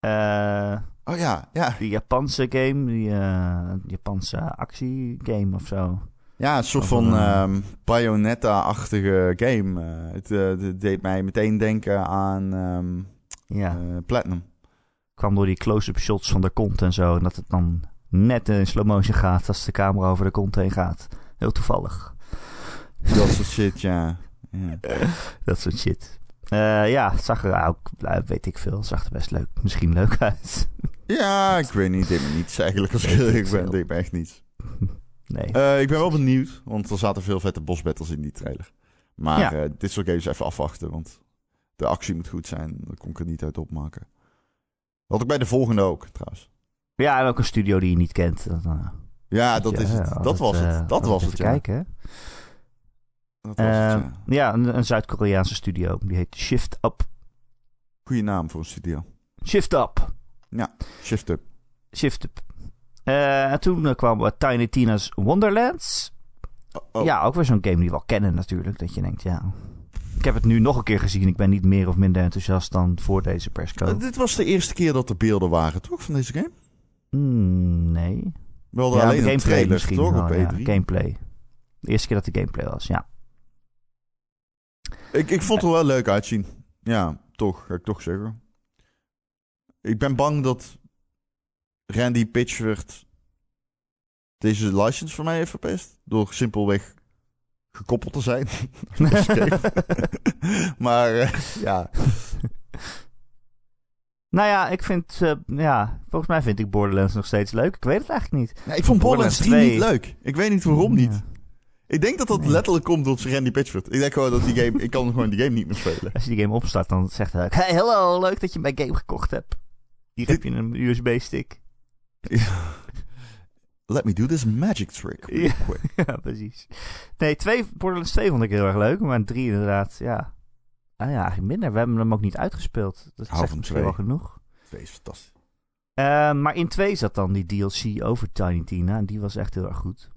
Eh, Oh ja, ja. die Japanse game, die eh, Japanse actiegame of zo. Ja, een soort van ehm, Bayonetta-achtige game. Eh, het, eh, het deed mij meteen denken aan ehm, Ja, Platinum. kwam door die close-up shots van de kont en zo. En dat het dan net in slow motion gaat als de camera over de kont heen gaat. Heel toevallig. Dat soort shit, ja. ja. <laughs> Dat soort shit. Ja, het zag er ook, eh, weet ik veel, het zag er best leuk, misschien leuk uit. Ja, ik weet niet. Dit me niets eigenlijk. Als ik ik eerlijk ben, dit me echt niets. Nee. Eh, ik ben wel benieuwd, want er zaten veel vette boss battles in die trailer. Maar Ja. eh, dit soort games even afwachten, want de actie moet goed zijn. Daar kon ik er niet uit opmaken. Wat ik bij de volgende ook, trouwens. Ja, en ook een studio die je niet kent. Dat, eh, Ja, dat ja, is het. altijd, Dat was het. Dat was even het, ja. kijken. Dat was het, ja. ja, een, een Zuid-Koreaanse studio. Die heet Shift Up. Goeie naam voor een studio. Shift Up. Shift Up. Shift Up. Eh, en toen eh, kwam Tiny Tina's Wonderlands. Oh. Ja, ook weer zo'n game die we wel kennen natuurlijk. Dat je denkt, ja... Ik heb het nu nog een keer gezien. Ik ben niet meer of minder enthousiast dan voor deze persco. Eh, dit was de eerste keer dat er beelden waren, toch? Van deze game? Hmm, nee. Wel ja, alleen een gameplay trailer, misschien toch? wel, E ja, E3. gameplay. De eerste keer dat de gameplay was, ja. Ik, ik vond het er wel leuk uitzien. Ja, toch. Ga ik toch zeggen. Ik ben bang dat Randy Pitchford deze license voor mij heeft verpest. Door simpelweg gekoppeld te zijn. <laughs> <laughs> maar eh, ja. <laughs> nou ja, ik vind... eh, ja, volgens mij vind ik Borderlands nog steeds leuk. Ik weet het eigenlijk niet. Nee, ik vond Borderlands 3 Borderlands niet leuk. Ik weet niet waarom niet. Ja. Ik denk dat dat Nee. letterlijk komt door Randy Pitchford. Ik denk gewoon dat die game... ik kan gewoon die game niet meer spelen. Als je die game opstart, dan zegt hij... Hey, hallo, leuk dat je mijn game gekocht hebt. Hier heb je een USB-stick. <laughs> Let me do this magic trick. real Ja. quick. <laughs> ja, precies. Nee, twee, Borderlands 2 vond ik heel erg leuk. Maar 3 inderdaad, ja... Ah ja, eigenlijk minder. We hebben hem ook niet uitgespeeld. Dat van misschien twee. wel genoeg. Twee is fantastisch. Eh, maar in 2 zat dan die DLC over Tiny Tina. En die was echt heel erg goed.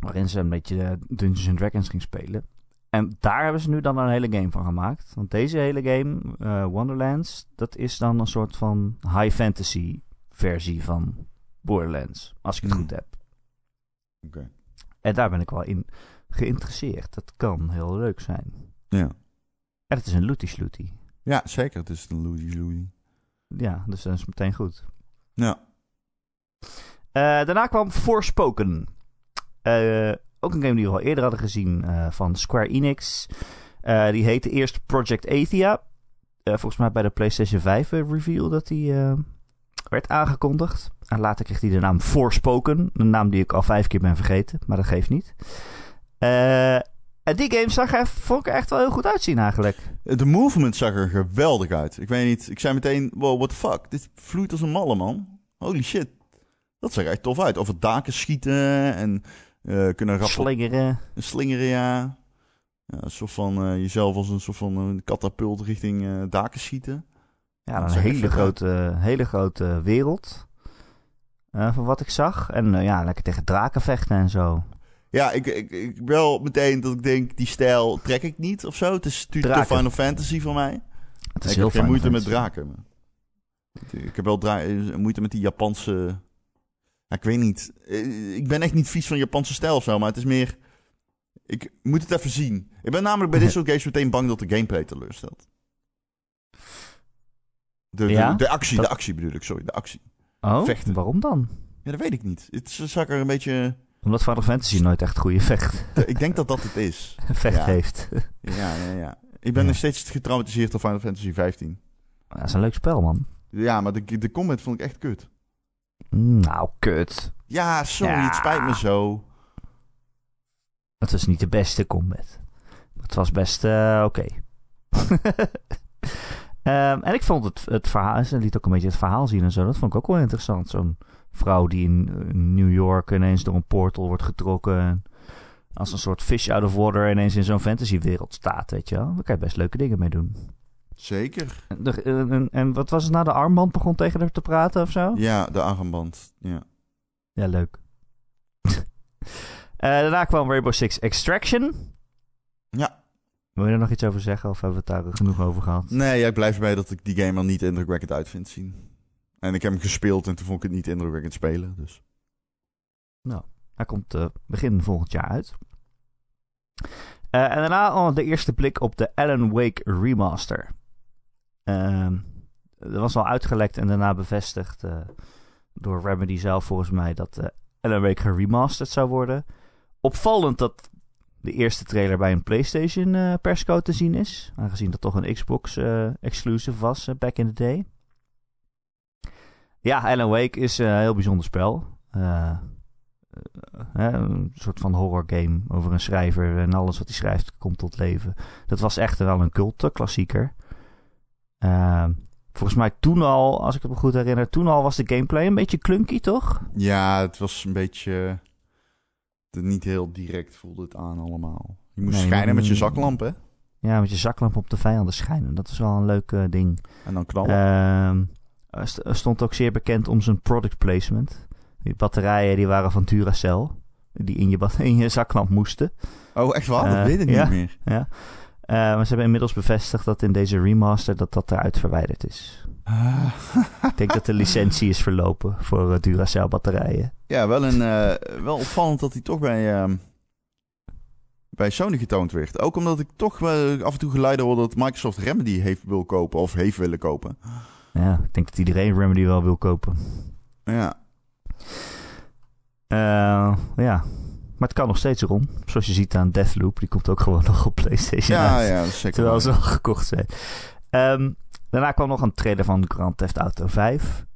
Waarin ze een beetje eh, Dungeons and Dragons ging spelen. En daar hebben ze nu dan een hele game van gemaakt. Want deze hele game, eh, Wonderlands, dat is dan een soort van high fantasy versie van Borderlands. Als ik het Hmm. goed heb. Oké. En daar ben ik wel in geïnteresseerd. Dat kan heel leuk zijn. Ja. En het is een looty slooty. ja, zeker. Het is een Louis Louis. Ja, dus dat is meteen goed. Ja. Eh, daarna kwam Forspoken. Eh, ook een game die we al eerder hadden gezien eh, van Square Enix. Die heette eerst Project Athia. Volgens mij bij de PlayStation 5 eh, reveal dat die werd aangekondigd. En later kreeg hij de naam Forspoken. Een naam die ik al vijf keer ben vergeten, maar dat geeft niet. Eh, en die game zag er, vond ik er echt wel heel goed uitzien eigenlijk. De movement zag er geweldig uit. Ik weet niet, ik zei meteen, wow, what the fuck? Dit vloeit als een malle, man. Holy shit. Dat zag er echt tof uit. Over daken schieten en eh, kunnen Slingeren. slingeren, ja. ja. Een soort van eh, jezelf als een soort van een katapult richting eh, daken schieten. Ja, een hele grote, hele grote wereld. eh, van wat ik zag. En eh, ja, lekker tegen draken vechten en zo. Ja, ik, ik, ik wel meteen dat ik denk, die stijl trek ik niet of zo. Het is Draken. Final Fantasy voor mij. Het is ik heel heb geen moeite met draken. Ik heb wel dra- eh, moeite met die Japanse... Ja, ik weet niet. Ik ben echt niet vies van Japanse stijl of zo, maar het is meer... Ik moet het even zien. Ik ben namelijk bij dit <laughs> soort games meteen bang dat de gameplay teleurstelt. De, de, Ja? de actie, Dat- de actie bedoel ik, sorry, de actie. Oh, Vechten. waarom dan? Ja, dat weet ik niet. Het is- zag er een beetje... Omdat Final Fantasy nooit echt goede vecht, ik denk dat dat het is. <laughs> vecht Ja. heeft. Ja, ja, ja. Ik ben Ja. nog steeds getraumatiseerd door Final Fantasy 15. dat is een leuk spel, man. Ja, maar de, de combat vond ik echt kut. Nou, kut. Ja, sorry, Ja. het spijt me zo. Het was niet de beste combat. Het was best eh, oké. <laughs> Ehm, en ik vond het, het verhaal, ze liet ook een beetje het verhaal zien en zo. Dat vond ik ook wel interessant. Zo'n vrouw die in, in New York ineens door een portal wordt getrokken. En als een soort fish out of water ineens in zo'n fantasywereld staat, weet je wel. Daar kan je best leuke dingen mee doen. Zeker. En, de- en, en- en wat was het nou? De armband begon tegen haar te praten of zo? Ja, de armband. Ja. Ja, leuk. <laughs> Eh, daarna kwam Rainbow Six Extraction. Ja. Wil je er nog iets over zeggen of hebben we het daar genoeg over gehad? Nee, jij blijft bij dat ik die game er niet indrukwekkend uit vind zien. En ik heb hem gespeeld en toen vond ik het niet indrukwekkend spelen. Dus. Hij komt eh, begin volgend jaar uit. Eh, en daarna al de eerste blik op de Alan Wake remaster. Ehm er was al uitgelekt en daarna bevestigd eh, door Remedy zelf volgens mij dat Alan Wake geremasterd zou worden. Opvallend dat de eerste trailer bij een PlayStation eh persco te zien is. Aangezien dat toch een Xbox eh, exclusive was eh, back in the day. Ja, Alan Wake is een heel bijzonder spel. Een soort van horror game over een schrijver en alles wat hij schrijft komt tot leven. Dat was echt wel een cult klassieker. Volgens mij toen al, als ik het me goed herinner, toen al was de gameplay een beetje clunky, toch? Ja, het was een beetje... niet heel direct voelde het aan allemaal. Je moest Nee, schijnen met je zaklamp, hè? Ja, met je zaklamp op de vijanden schijnen. Dat is wel een leuk eh, ding. En dan knallen. Er stond ook zeer bekend om zijn product placement. Die batterijen die waren van Duracell. Die in je, <laughs> in je zaklamp moesten. oh, echt waar? Dat eh, weet ik ja. niet meer. Ja. Eh, maar ze hebben inmiddels bevestigd dat in deze remaster dat dat eruit verwijderd is. Ah. Ik denk dat de licentie is verlopen voor eh, Duracell batterijen. Ja, wel, een, eh, wel opvallend dat hij toch bij, ehm, bij Sony getoond werd. Ook omdat ik toch wel af en toe geluiden hoor dat Microsoft Remedy heeft wil kopen of heeft willen kopen. Ja, ik denk dat iedereen Remedy wel wil kopen. Ja, ja, maar het kan nog steeds erom. Zoals je ziet aan Deathloop, die komt ook gewoon <laughs> nog op PlayStation ja, uit. ja, dat is zeker. Terwijl ze al gekocht zijn. Ehm, daarna kwam nog een trailer van Grand Theft Auto 5.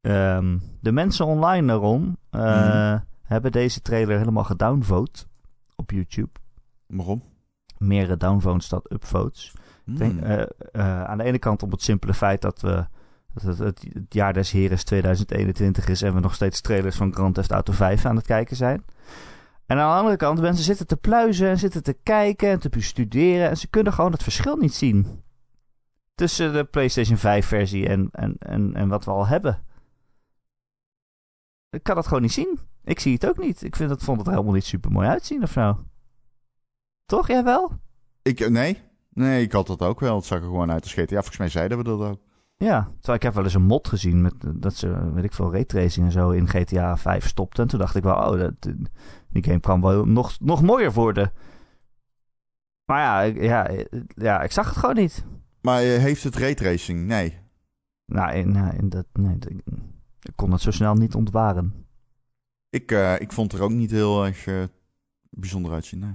Ehm, de mensen online daarom eh, Mhm. hebben deze trailer helemaal gedownvote op YouTube. Waarom? Meer downvotes dan upvotes. Ik denk, Hmm. eh, eh, aan de ene kant om het simpele feit dat, we, dat het, het, het jaar des Heres 2021 is en we nog steeds trailers van Grand Theft Auto 5 aan het kijken zijn. En aan de andere kant, mensen zitten te pluizen en zitten te kijken en te bestuderen en ze kunnen gewoon het verschil niet zien. Tussen de PlayStation 5 versie en, en, en, en wat we al hebben. Ik kan dat gewoon niet zien. Ik zie het ook niet. Ik vind het, vond het er helemaal niet super mooi uitzien of zo. Toch, jij wel? Ik, eh, nee. Nee, ik had dat ook wel. Het zag er gewoon uit als GTA. Volgens mij zeiden we dat ook. Ja, terwijl ik heb wel eens een mod gezien met eh, dat ze, weet ik veel, raytracing en zo in GTA 5 stopte. En toen dacht ik wel, oh, dat, die game kan wel nog, nog mooier worden. Maar ja, ik- ja, ja, ik zag het gewoon niet. Maar eh, heeft het raytracing? Nee. Nou, in, nou, in dat, nee, dat- ik kon het zo snel niet ontwaren. Ik, eh, ik vond er ook niet heel erg eh, bijzonder uitzien, nee.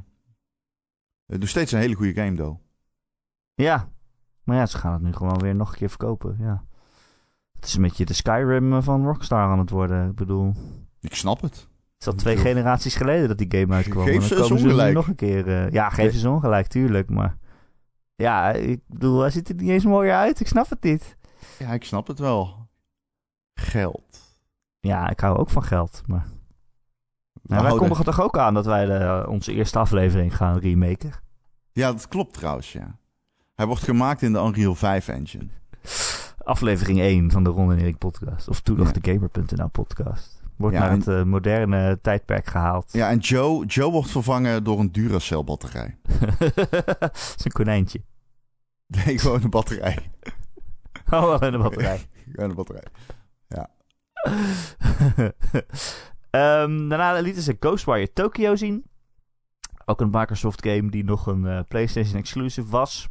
Het is nog steeds een hele goede game, though. Ja, maar ja, ze gaan het nu gewoon weer nog een keer verkopen, ja. Het is een beetje de Skyrim van Rockstar aan het worden. Ik bedoel, Ik snap het. Het is al twee generaties geleden dat die game uitkwam. Geef dan ze komen nu ongelijk. nog een keer. eh, ja, geef Nee. ze ongelijk, tuurlijk. Maar ja, ik bedoel, hij ziet er niet eens mooier uit. Ik snap het niet. Ja, ik snap het wel. Geld. Ja, ik hou ook van geld. Maar wij houden- kondigen toch ook aan dat wij de, onze eerste aflevering gaan remaken? Ja, dat klopt trouwens, ja. Hij wordt gemaakt in de Unreal 5 engine. Aflevering 1 van de Ron en Erik podcast. Of toen nog Ja. de Gamer.nl podcast. Wordt Ja, naar het eh, moderne tijdperk gehaald. Ja, en Joe, Joe wordt vervangen door een Duracell batterij. Dat is <laughs> een konijntje. Nee, gewoon een batterij. <laughs> Oh, wel in de batterij. Gewoon een batterij. <laughs> Ehm, daarna lieten ze Ghostwire Tokyo zien. Ook een Microsoft game die nog een eh, PlayStation exclusive was.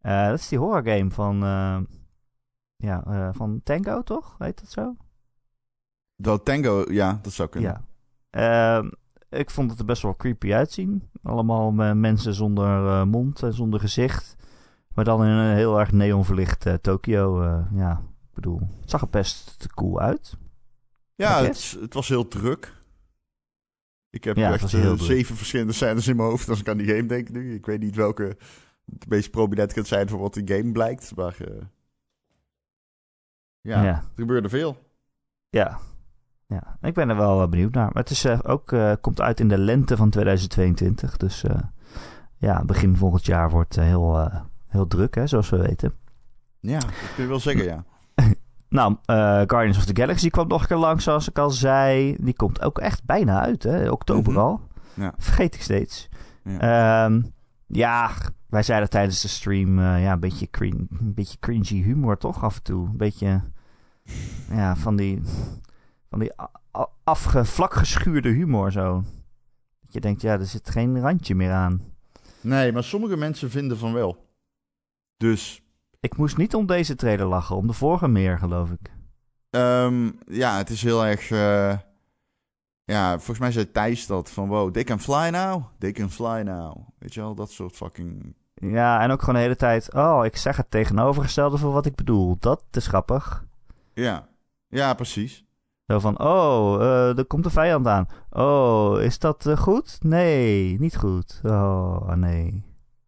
Eh, dat is die horror game van, ja, van Tango, toch? Heet dat zo? Dat Tango, ja, dat zou kunnen. Ja. Ehm, ik vond het er best wel creepy uitzien. Allemaal mensen zonder eh, mond en zonder gezicht. Maar dan in een heel erg neonverlicht eh, Tokyo. eh, ja, ik bedoel, het zag er best cool uit. Ja, het, het was heel druk. Ik heb Ja, echt druk. zeven verschillende scènes in mijn hoofd als ik aan die game denk nu. Ik weet niet welke het meest prominent gaat zijn voor wat die game blijkt. Maar ja, ja. er gebeurde veel. Ja. Ja, ik ben er wel eh, benieuwd naar. Maar het is eh, ook, eh, komt uit in de lente van 2022. Dus ja, begin volgend jaar wordt heel, heel druk, hè, zoals we weten. Ja, dat kun je wel zeggen, ja. <laughs> Nou, Guardians of the Galaxy kwam nog een keer langs, zoals ik al zei. Die komt ook echt bijna uit, hè? Oktober Mhm. al. Ja. Vergeet ik steeds. Ja. Ehm, ja, wij zeiden tijdens de stream, ja, een beetje, cring, een beetje cringy humor toch af en toe. Een beetje, ja, van die, van die afge, vlak geschuurde humor zo. Dat je denkt, ja, er zit geen randje meer aan. Nee, maar sommige mensen vinden van wel. Dus Ik moest niet om deze trailer lachen, om de vorige meer, geloof ik. ehm, ja, het is heel erg... eh, ja, volgens mij zei Thijs dat van... Wow, they can fly now. They can fly now. Weet je wel, dat soort fucking... Ja, en ook gewoon de hele tijd, oh, ik zeg het tegenovergestelde van wat ik bedoel. Dat is grappig. Ja, ja precies. Zo van, oh, eh, er komt een vijand aan. Oh, is dat eh, goed? Nee, niet goed. Oh, nee.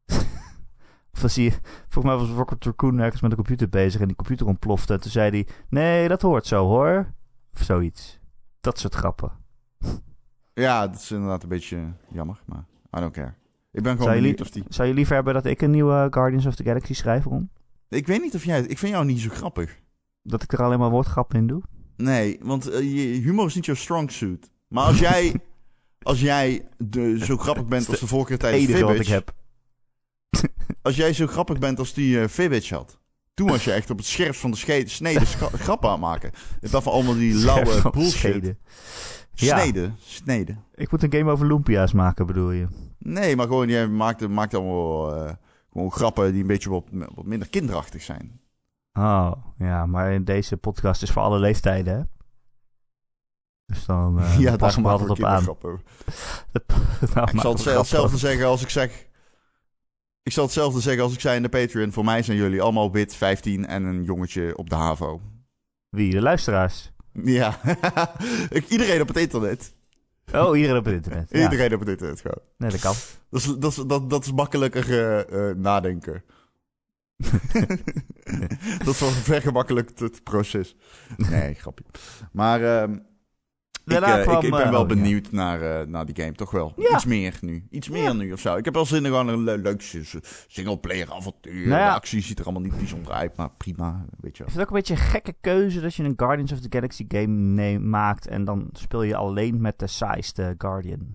<laughs> of dan zie je, volgens mij was Rocket Raccoon ergens met de computer bezig en die computer ontplofte. En toen zei hij, nee, dat hoort zo hoor. Of zoiets. Dat soort grappen. <laughs> Ja, dat is inderdaad een beetje jammer, maar I don't care. Ik ben gewoon benieuwd of die... zou je liever hebben dat ik een nieuwe Guardians of the Galaxy schrijf, Ron? Ik weet niet of jij... Ik vind jou niet zo grappig. Dat ik er alleen maar woordgrappen in doe? Nee, want eh, je humor is niet jouw strong suit. Maar als jij... <laughs> als jij de, zo grappig bent als de vorige keer tijdens enige wat ik heb. <laughs> Als jij zo grappig bent als die eh Fibbage had... Toen was je echt op het scherpst van de snede <laughs> grappen aan het maken. In plaats van allemaal die lauwe bullshit. scheden. Ja. Snede, snede. Ik moet een game over Lumpia's maken, bedoel je? Nee, maar gewoon, jij maakt, maakt allemaal eh, gewoon grappen die een beetje wat, wat minder kinderachtig zijn. Oh, ja, maar deze podcast is voor alle leeftijden, hè? Dus dan uh, <laughs> ja, pas me altijd op aan. <laughs> Nou, Ik zal het hetzelfde zeggen als ik zeg... Ik zal hetzelfde zeggen als ik zei in de Patreon. Voor mij zijn jullie allemaal wit, 15 en een jongetje op de HAVO. Wie? De luisteraars? Ja, <laughs> iedereen op het internet. Oh, iedereen op het internet. Ja. Iedereen op het internet gewoon. Nee, dat kan. Dat is, dat is, dat, dat is makkelijker eh, nadenken. <laughs> dat is vergemakkelijkt het proces. Nee, <laughs> grapje. Maar ehm, ik, eh, kwam, ik, ik ben eh, wel oh, ja. benieuwd naar, eh, naar die game, toch wel. Ja. Iets meer nu. Iets meer Ja. nu of zo. Ik heb wel zin in gewoon een le leuk singleplayer avontuur. Nou. De actie ziet er allemaal niet bijzonder uit, maar prima, weet je vind het ook een beetje een gekke keuze dat je een Guardians of the Galaxy game maakt en dan speel je alleen met de saaiste Guardian.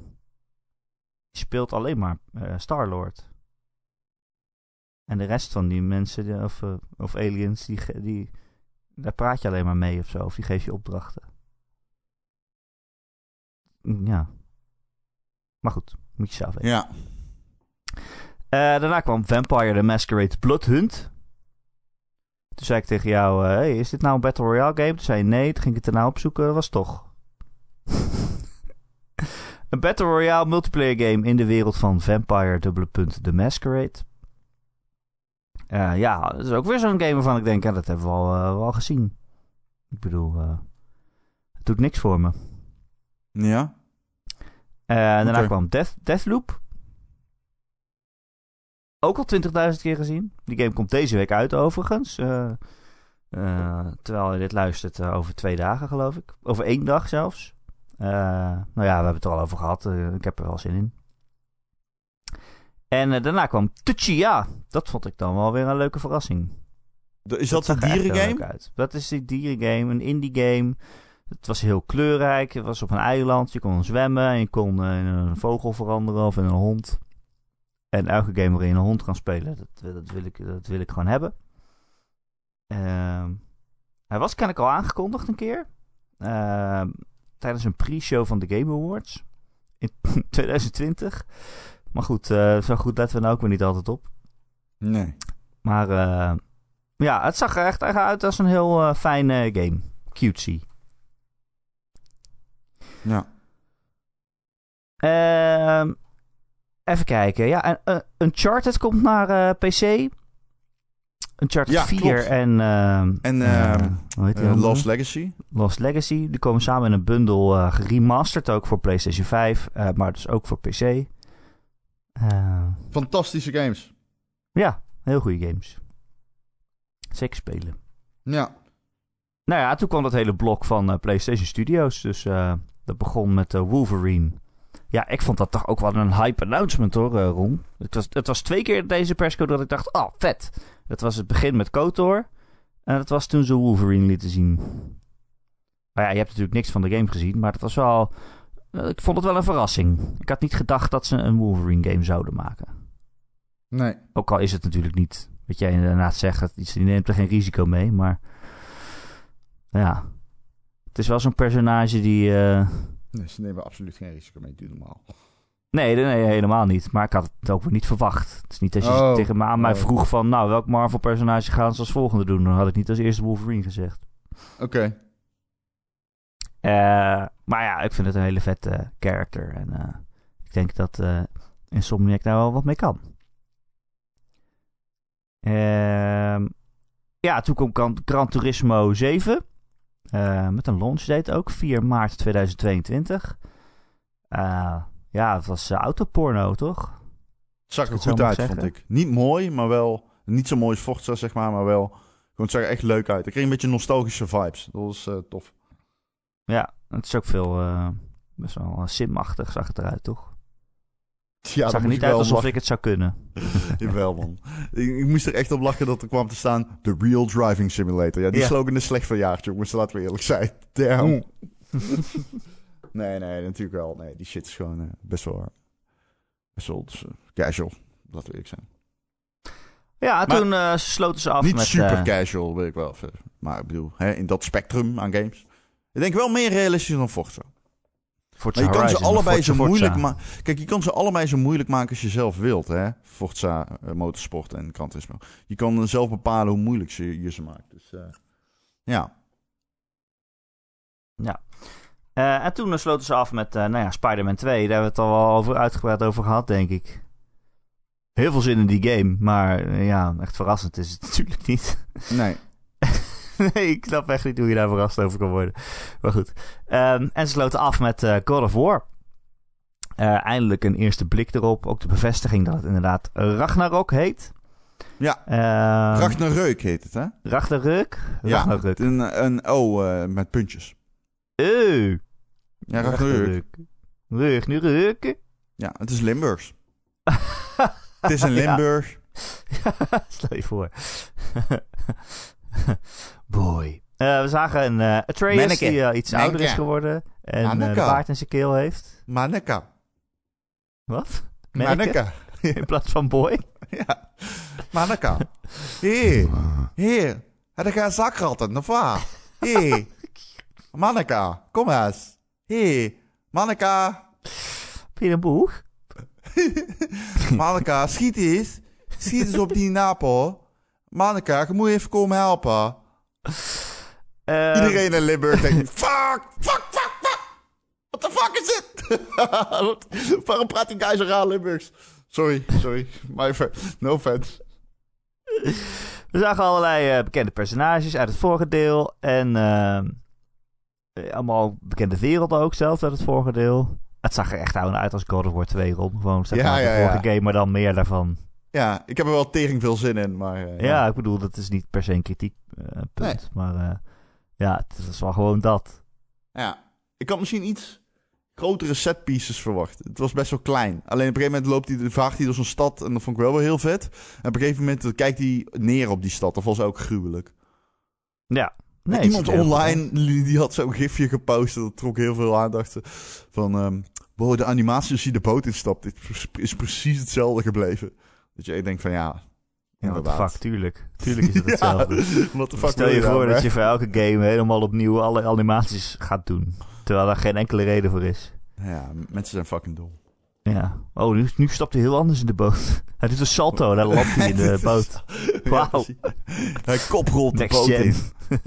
Je speelt alleen maar eh, Star-Lord. En de rest van die mensen, of, eh, of aliens, die, die, daar praat je alleen maar mee of zo. Of die geef je opdrachten. Ja. Maar goed, moet je zelf weten. Ja, Eh, daarna kwam Vampire the Masquerade Bloodhunt. Toen zei ik tegen jou, eh, hey, is dit nou een Battle Royale game? Toen zei je nee, toen ging ik het erna opzoeken, was toch. <laughs> een Battle Royale multiplayer game in de wereld van Vampire dubbele punt The Masquerade. Eh, ja, dat is ook weer zo'n game waarvan ik denk, ja, dat hebben we al, eh, wel gezien. Ik bedoel, eh, het doet niks voor me. ja. Eh, daarna kwam Death, Deathloop. Ook al 20.000 keer gezien. Die game komt deze week uit overigens. Eh, eh, terwijl je dit luistert eh, over twee dagen geloof ik. Over één dag zelfs. Eh, nou ja, we hebben het er al over gehad. Eh, ik heb er wel zin in. En eh, daarna kwam Tsuchiya. Dat vond ik dan wel weer een leuke verrassing. Is dat, echt heel dierengame? Dat is die dierengame, een indie game. Het was heel kleurrijk. Het was op een eiland. Je kon zwemmen en je kon eh, in een vogel veranderen of in een hond. En elke game waarin je een hond kan spelen, dat, dat, wil, ik, dat wil ik gewoon hebben. Ehm, hij was kennelijk al aangekondigd een keer. Ehm, tijdens een pre-show van de Game Awards. In <laughs> 2020. Maar goed, eh, zo goed letten we nou ook weer niet altijd op. Nee. Maar eh, ja, het zag er echt uit als een heel eh, fijne game. Cutesy. Ja. Ehm, even kijken. Ja, en, eh, Uncharted komt naar PC. Uncharted Ja, 4 klopt. en... ehm, En eh, ehm, hoe? Lost Legacy. Lost Legacy. Die komen samen in een bundel geremasterd ook voor PlayStation 5. eh, maar dus ook voor PC. Eh, Fantastische games. ja, heel goede games. Zeker spelen. Ja. Nou ja, toen kwam dat hele blok van eh, PlayStation Studios. Dus eh, dat begon met Wolverine. Ja, ik vond dat toch ook wel een hype announcement hoor, Ron. Het was, het was twee keer deze persco dat ik dacht, oh vet. Dat was het begin met KOTOR. En dat was toen ze Wolverine lieten zien. Maar ja, je hebt natuurlijk niks van de game gezien. Maar het was wel... eh, ik vond het wel een verrassing. Ik had niet gedacht dat ze een Wolverine game zouden maken. Nee. Ook al is het natuurlijk niet, wat jij inderdaad zegt, je neemt er geen risico mee, maar ja, het is wel zo'n personage die, eh, Nee, ze nemen absoluut geen risico mee. Doe normaal. nee, nee, helemaal niet, maar ik had het ook weer niet verwacht. Het is niet als je Oh. tegen me aan mij Oh. vroeg van, nou, welk Marvel personage gaan ze als volgende doen, dan had ik niet als eerste Wolverine gezegd. Oké. Maar ja, ik vind het een hele vette character en eh, ik denk dat eh Insomniac daar wel wat mee kan. Ehm, ja, toen kwam Gran, Turismo 7. eh, met een launch date ook, 4 maart 2022. Eh, ja, het was eh, autoporno, toch? Het zag er goed uit, zeggen. vond ik. Niet mooi, maar wel... Niet zo mooi als Forza, zeg maar, maar wel... Gewoon, het zag er echt leuk uit. Ik kreeg een beetje nostalgische vibes. Dat was eh, tof. Ja, het is ook veel, eh, best wel eh, simachtig zag het eruit, toch? Ja, zag er niet uit alsof ik het zou kunnen. <laughs> Jawel, man. ik, ik moest er echt op lachen dat er kwam te staan... The Real Driving Simulator. Ja, die Ja. slogan is slecht verjaard, jongens. Laten we eerlijk zijn. Damn. <laughs> nee, nee, natuurlijk wel. Nee, die shit is gewoon eh, best wel... Best wel dus, casual. Laten we eerlijk zijn. Ja, Maar- toen eh, sloten ze af Niet met... super casual, weet ik wel. Maar ik bedoel, hè, in dat spectrum aan games. Ik denk wel meer realistisch dan Forza. Forza Maar je kan ze allebei Forza, zo moeilijk maken. Kijk, je kan ze allebei zo moeilijk maken als je zelf wilt, hè? Forza, eh, Motorsport en Gran. Je kan zelf bepalen hoe moeilijk ze, je ze maakt. Dus eh, ja. Eh, en toen sloten ze af met nou ja, Spider-Man 2. Daar hebben we het al wel over uitgebreid over gehad, denk ik. Heel veel zin in die game, maar ja, echt verrassend is het <laughs> natuurlijk niet. Nee. <laughs> nee, ik snap echt niet hoe je daar verrast over kan worden. Maar goed. Ehm, en ze sloten af met eh, God of War. Eh, eindelijk een eerste blik erop. Ook de bevestiging dat het inderdaad Ragnarok heet. Ja. Ehm, Ragnarök heet het, hè? Ragnarök? Ja. Ragnarök. Een, een O eh, met puntjes. Eeuw. Ja, Ragnarök. Ragnarök. Ja, het is Limburgs. <laughs> het is in Ja. Limburg. <laughs> Stel je voor. <laughs> Boy. Eh, we zagen een uh, Atreus Manneke. die eh, iets ouder is Manneke. geworden. En Manneke. baard in zijn keel heeft. Manneka. Wat? <laughs> Manneke? Manneka. <laughs> In plaats van boy? Ja. Manneka. Hé. Hé. Heb ik een zakratten, of wat? Hé. Manneka. Kom eens. Hé. Manneka. Heb je een boeg? Manneka, schiet eens. Schiet eens op die napel. Manneka, je moet even komen helpen. Eh, Iedereen in Limburg denkt, <laughs> fuck, fuck, fuck, fuck. What the fuck is dit? <laughs> Wat- Waarom praat die guy zo raar Limburgs? Sorry, sorry. My no offense. We zagen allerlei eh, bekende personages uit het vorige deel. En ehm, eh, allemaal bekende werelden ook zelfs uit het vorige deel. Het zag er echt gewoon uit als God of War 2 rond. Gewoon zeg Ja, maar, de ja. vorige game, maar dan meer daarvan. Ja, ik heb er wel tering veel zin in, maar... eh, Ja, ik bedoel, dat is niet per se een kritiekpunt. Nee. Maar eh, ja, het is wel gewoon dat. Ja, ik had misschien iets grotere set pieces verwacht. Het was best wel klein. Alleen op een gegeven moment loopt hij, vaagt hij door zo'n stad en dat vond ik wel wel heel vet. En op een gegeven moment kijkt hij neer op die stad. Dat was ook gruwelijk. Ja. Nee, Iemand online die, had zo'n gifje gepost. Dat trok heel veel aandacht. Van, wow, de animatie als hij de boot instapt. Is precies hetzelfde gebleven. Dat je denkt van ja, Ja, what the inderdaad. fuck, tuurlijk. Tuurlijk is het <laughs> hetzelfde. Ja, what the fuck Stel je voor dat hè? je voor elke game helemaal opnieuw alle animaties gaat doen. Terwijl daar geen enkele reden voor is. Ja, mensen zijn fucking dom. Ja. Oh, nu, nu stapt hij heel anders in de boot. <laughs> Hij doet een salto, daar landt hij in de <laughs> boot. Ja, Wauw. Hij koprolt de Next boot gen. in.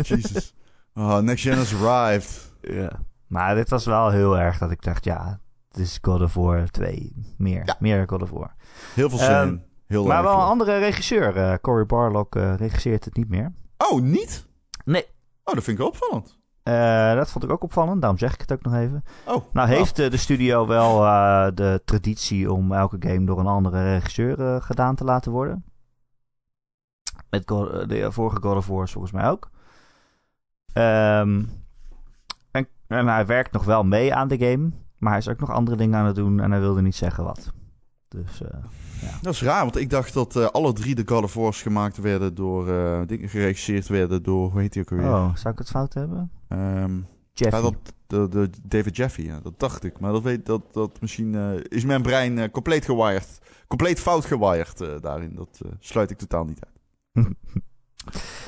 Jesus. Oh, next gen has arrived. Ja. Maar dit was wel heel erg dat ik dacht, ja, het is God of War 2. Meer. Ja. Meer God of War. Heel veel zin Ehm. Heel maar wel een andere regisseur. eh Cory Barlog eh, regisseert het niet meer. Oh, niet? Nee. Oh, dat vind ik wel opvallend. Eh, dat vond ik ook opvallend, daarom zeg ik het ook nog even. Oh, Nou heeft de studio wel de traditie om elke game door een andere regisseur gedaan te laten worden. Met God- de vorige God of War volgens mij ook. Ehm, en, en hij werkt nog wel mee aan de game. Maar hij is ook nog andere dingen aan het doen en hij wilde niet zeggen wat. Dus eh, Dat is raar, want ik dacht dat eh, alle drie de God of War's gemaakt werden door... eh, dingen geregisseerd werden door... Hoe heet die ook alweer? oh, zou ik het fout hebben? Jeff. ja, dat, de, de David Jeffy, ja, dat dacht ik. Maar dat, weet, dat, dat misschien is mijn brein compleet gewired. Compleet fout gewired daarin. Dat sluit ik totaal niet uit. <laughs>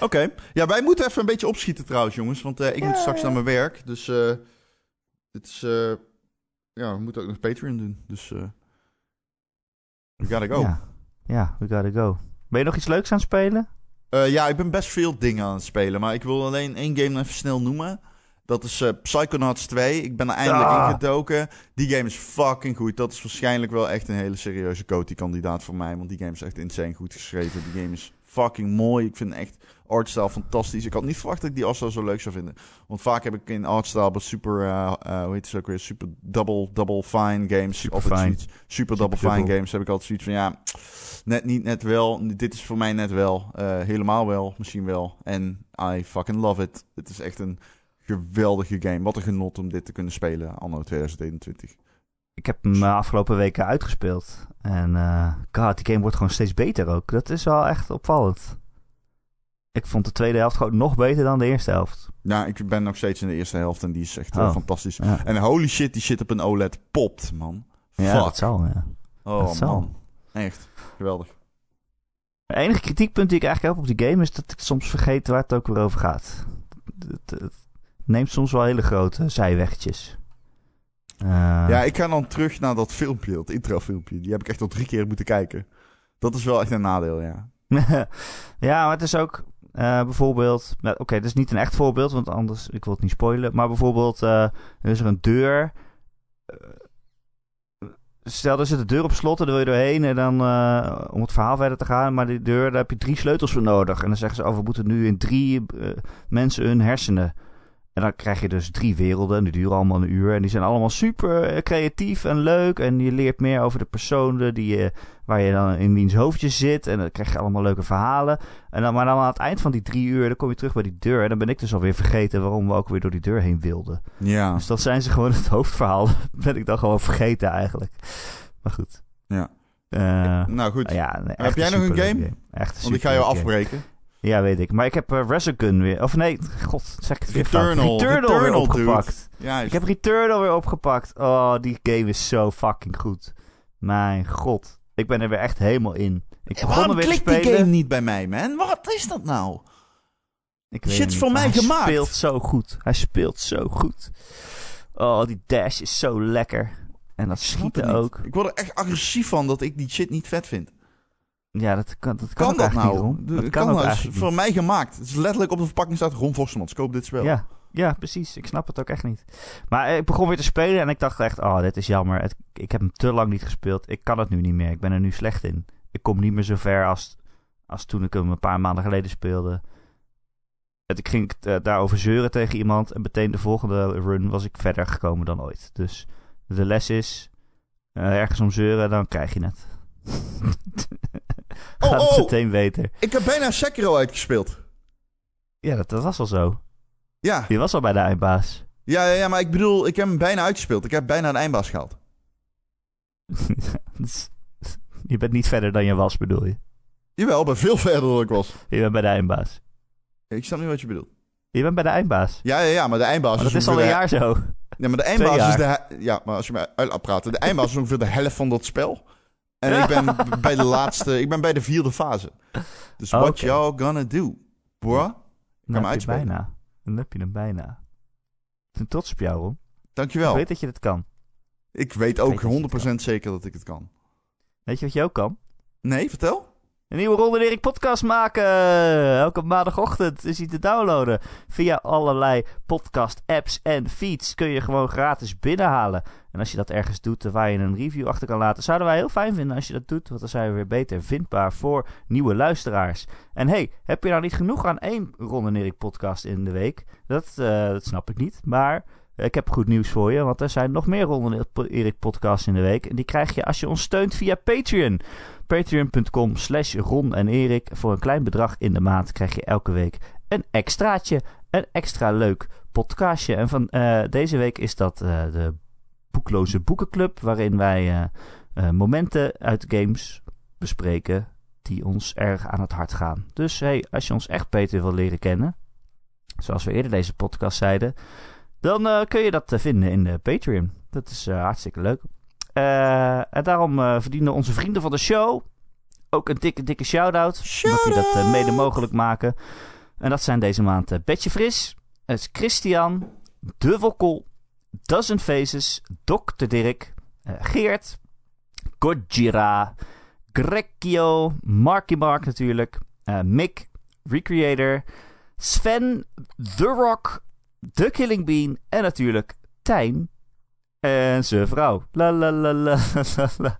Oké. Ja, wij moeten even een beetje opschieten trouwens, jongens. Want ik moet Ja, straks ja. naar mijn werk. Dus dit is... ja, we moeten ook nog Patreon doen. Dus we gotta go. Ja. Ja. we gotta go. Ben je nog iets leuks aan het spelen? ja, ik ben best veel dingen aan het spelen. Maar ik wil alleen één game even snel noemen. Dat is eh, Psychonauts 2. Ik ben er eindelijk Ah. in gedoken. Die game is fucking goed. Dat is waarschijnlijk wel echt een hele serieuze Coty-kandidaat voor mij. Want die game is echt insane goed geschreven. Die game is fucking mooi. Ik vind echt artstyle fantastisch. Ik had niet verwacht dat ik die artstyle zo leuk zou vinden. Want vaak heb ik in artstyle bij super, eh, hoe heet het ook weer, super double, double fine games. Super fine. zoiets. Super double fine games heb ik altijd zoiets van, ja, net niet, net wel. Dit is voor mij net wel. Eh, helemaal wel, misschien wel. En I fucking love it. Het is echt een geweldige game. Wat een genot om dit te kunnen spelen anno 2021. Ik heb hem afgelopen weken uitgespeeld. En god, die game wordt gewoon steeds beter ook. Dat is wel echt opvallend. Ik vond de tweede helft gewoon nog beter dan de eerste helft. Ja, ik ben nog steeds in de eerste helft en die is echt eh, Oh. fantastisch. Ja, En holy shit, die shit op een OLED popt, man. ja Fuck. dat zal, ja. oh dat zal. man. Echt, geweldig. Het enige kritiekpunt die ik eigenlijk heb op die game is dat ik soms vergeet waar het ook weer over gaat. Het, het neemt soms wel hele grote zijwegjes. Eh, Ja, ik ga dan terug naar dat filmpje, dat introfilmpje. Die heb ik echt al drie keer moeten kijken. Dat is wel echt een nadeel, ja. <laughs> ja, maar het is ook eh, bijvoorbeeld... nou, Oké, dat is niet een echt voorbeeld, want anders... Ik wil het niet spoilen. Maar bijvoorbeeld, er is er een deur... eh, Stel, er zit een deur op slot en daar wil je doorheen en dan om het verhaal verder te gaan. Maar die deur, daar heb je drie sleutels voor nodig. En dan zeggen ze, oh, we moeten nu in drie mensen hun hersenen. En dan krijg je dus drie werelden. En die duren allemaal een uur. En die zijn allemaal super eh, creatief en leuk. En je leert meer over de personen die je, waar je dan in wiens hoofdje zit. En dan krijg je allemaal leuke verhalen. En dan, maar dan aan het eind van die drie uur, dan kom je terug bij die deur. En dan ben ik dus alweer vergeten waarom we ook weer door die deur heen wilden. Ja, Dus dat zijn ze gewoon het hoofdverhaal. <laughs> ben ik dan gewoon vergeten eigenlijk. Maar goed. Ja. Eh, nou goed. ja, nee, Heb jij nog een superleuke game? Echt Want ik ga game. afbreken. Ja, weet ik. Maar ik heb eh, Resogun weer... Of nee, god, zeg ik het weer fout. Returnal. Returnal, weer opgepakt. Ja, Ik heb Returnal weer opgepakt. Oh, die game is zo fucking goed. Mijn god. Ik ben er weer echt helemaal in. Ik begon er Waarom weer te klikt die spelen. game niet bij mij, man? Wat is dat nou? Ik Die shit is voor mij gemaakt. Hij speelt zo goed. Hij speelt zo goed. Oh, die dash is zo lekker. En dat schieten ook. Ik word er echt agressief van dat ik die shit niet vet vind. Ja, dat kan, dat kan, Kan, dat nou? niet. De- Dat kan, ook nou? Is voor mij gemaakt. Het is letterlijk op de verpakking staat Ron Vossemans. Koop dit spel. Ja, ja, precies. Ik snap het ook echt niet. Maar eh, ik begon weer te spelen en ik dacht echt, oh, dit is jammer. Het, ik heb hem te lang niet gespeeld. Ik kan het nu niet meer. Ik ben er nu slecht in. Ik kom niet meer zo ver als, als toen ik hem een paar maanden geleden speelde. Ik ging eh, daarover zeuren tegen iemand en meteen de volgende run was ik verder gekomen dan ooit. Dus de les is, eh, ergens om zeuren, dan krijg je het. <laughs> Oh, Gaat het oh. meteen beter. Ik heb bijna Sekiro uitgespeeld. Ja, dat, dat was al zo. Ja. Je was al bij de eindbaas. Ja, ja, ja, maar ik bedoel, ik heb hem bijna uitgespeeld. Ik heb bijna een eindbaas gehaald. <laughs> je bent niet verder dan je was, bedoel je? Jawel, ben veel verder dan ik was. Je bent bij de eindbaas. Ik snap niet wat je bedoelt. Je bent bij de eindbaas. Ja, ja, ja, maar de eindbaas Maar dat is al een jaar zo. Ja, maar de eindbaas is de... Ja, maar als je mij uit laat praten. De eindbaas is ongeveer de helft van dat spel. En ik ben <laughs> bij de laatste... Ik ben bij de vierde fase. Dus what Oké. y'all gonna do? Bruh? Dan hem heb je uitspelen. bijna. Dan heb je hem bijna. Ik ben trots op jou. Ik Dankjewel. weet dat je dat kan. Ik weet Ik ook weet dat je het 100% zeker dat ik het kan. Weet je wat je ook kan? Nee, vertel. Een nieuwe Ron en Erik podcast maken. Elke maandagochtend is hij te downloaden. Via allerlei podcast apps en feeds kun je gewoon gratis binnenhalen. En als je dat ergens doet eh, waar je een review achter kan laten, zouden wij heel fijn vinden als je dat doet. Want dan zijn we weer beter vindbaar voor nieuwe luisteraars. En hey, heb je nou niet genoeg aan één Ron en Erik podcast in de week? Dat, eh, dat snap ik niet. Maar ik heb goed nieuws voor je, want er zijn nog meer Ron en Erik podcasts in de week. En die krijg je als je ons steunt via Patreon. Patreon.com slash Ron en Erik. Voor een klein bedrag in de maand krijg je elke week een extraatje. Een extra leuk podcastje. En van eh, deze week is dat de Boekloze Boekenclub. Waarin wij eh, eh, momenten uit games bespreken die ons erg aan het hart gaan. Dus hey, als je ons echt beter wil leren kennen. Zoals we eerder deze podcast zeiden. Dan eh, kun je dat vinden in de Patreon. Dat is hartstikke leuk. En daarom verdienen onze vrienden van de show ook een dikke, dikke shout-out. Omdat die dat mede mogelijk maken. En dat zijn deze maand Betje Fris, het is Christian, De Wokkel, Dozen Faces, Dr. Dirk, eh, Geert, Gojira, Grecchio, Marky Mark natuurlijk, eh, Mick, Recreator, Sven, The Rock, The Killing Bean en natuurlijk Tijn en zijn vrouw. La la la la la la.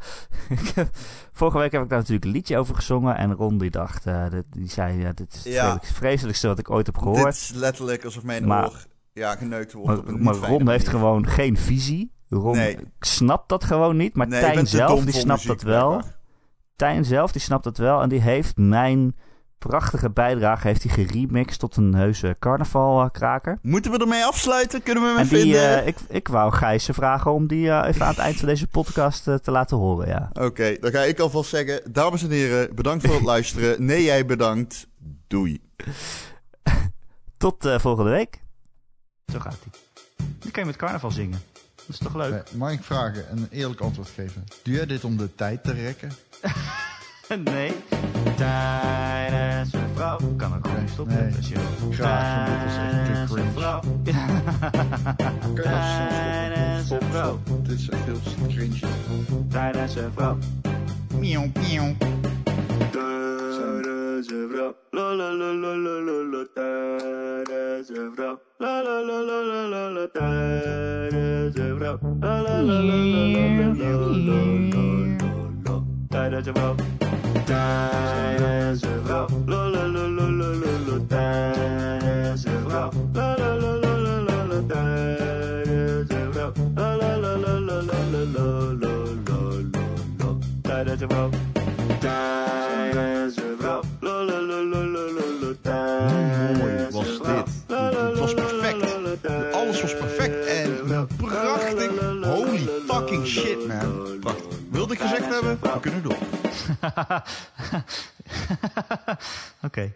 Ik heb- <laughs> Vorige week heb ik daar natuurlijk een liedje over gezongen en Ron die dacht, eh, dit- die zei, ja, dit is het Ja. vreselijkste wat ik ooit heb gehoord. Dit is letterlijk alsof mijn Maar- oor ja, geneukt wordt Maar, op een maar Ron heeft gewoon geen visie. Ron Nee. snapt dat gewoon niet. Maar Nee, Tijn zelf, die snapt muziek, dat wel. Tijn zelf, die snapt dat wel. En die heeft mijn prachtige bijdrage heeft hij geremixed tot een heuse carnavalkraker. Moeten we ermee afsluiten? Kunnen we hem En die, eh, ik, ik wou Gijzen vragen om die eh, even aan het eind van deze podcast eh, te laten horen, ja. Oké, dan ga ik alvast zeggen... Dames en heren, bedankt voor het luisteren. Nee, jij bedankt. Doei. <laughs> Tot volgende week. Zo gaat hij. Nu kan je met carnaval zingen. Dat is toch leuk? Eh, mag ik vragen en een eerlijk antwoord geven? Doe jij dit om de tijd te rekken? <laughs> Nee. Tijdens een vrouw. Kan ook gewoon stoppen Nee. als je. Graag, want dit is echt te een cringe. vrouw. <laughs> Tijdens een vrouw. Dit is echt heel cringe. Tijdens een vrouw. Miauw, miauw. Een vrouw. La la la la la la la. Tijdens een vrouw. La la la la la la la. Tijdens een vrouw. La la la la la la la la la. Tijdens een vrouw. Tijdens een vrouw. La la la la la la la. Tijdens een vrouw. Gezegd hebben? We kunnen door. <laughs> Oké.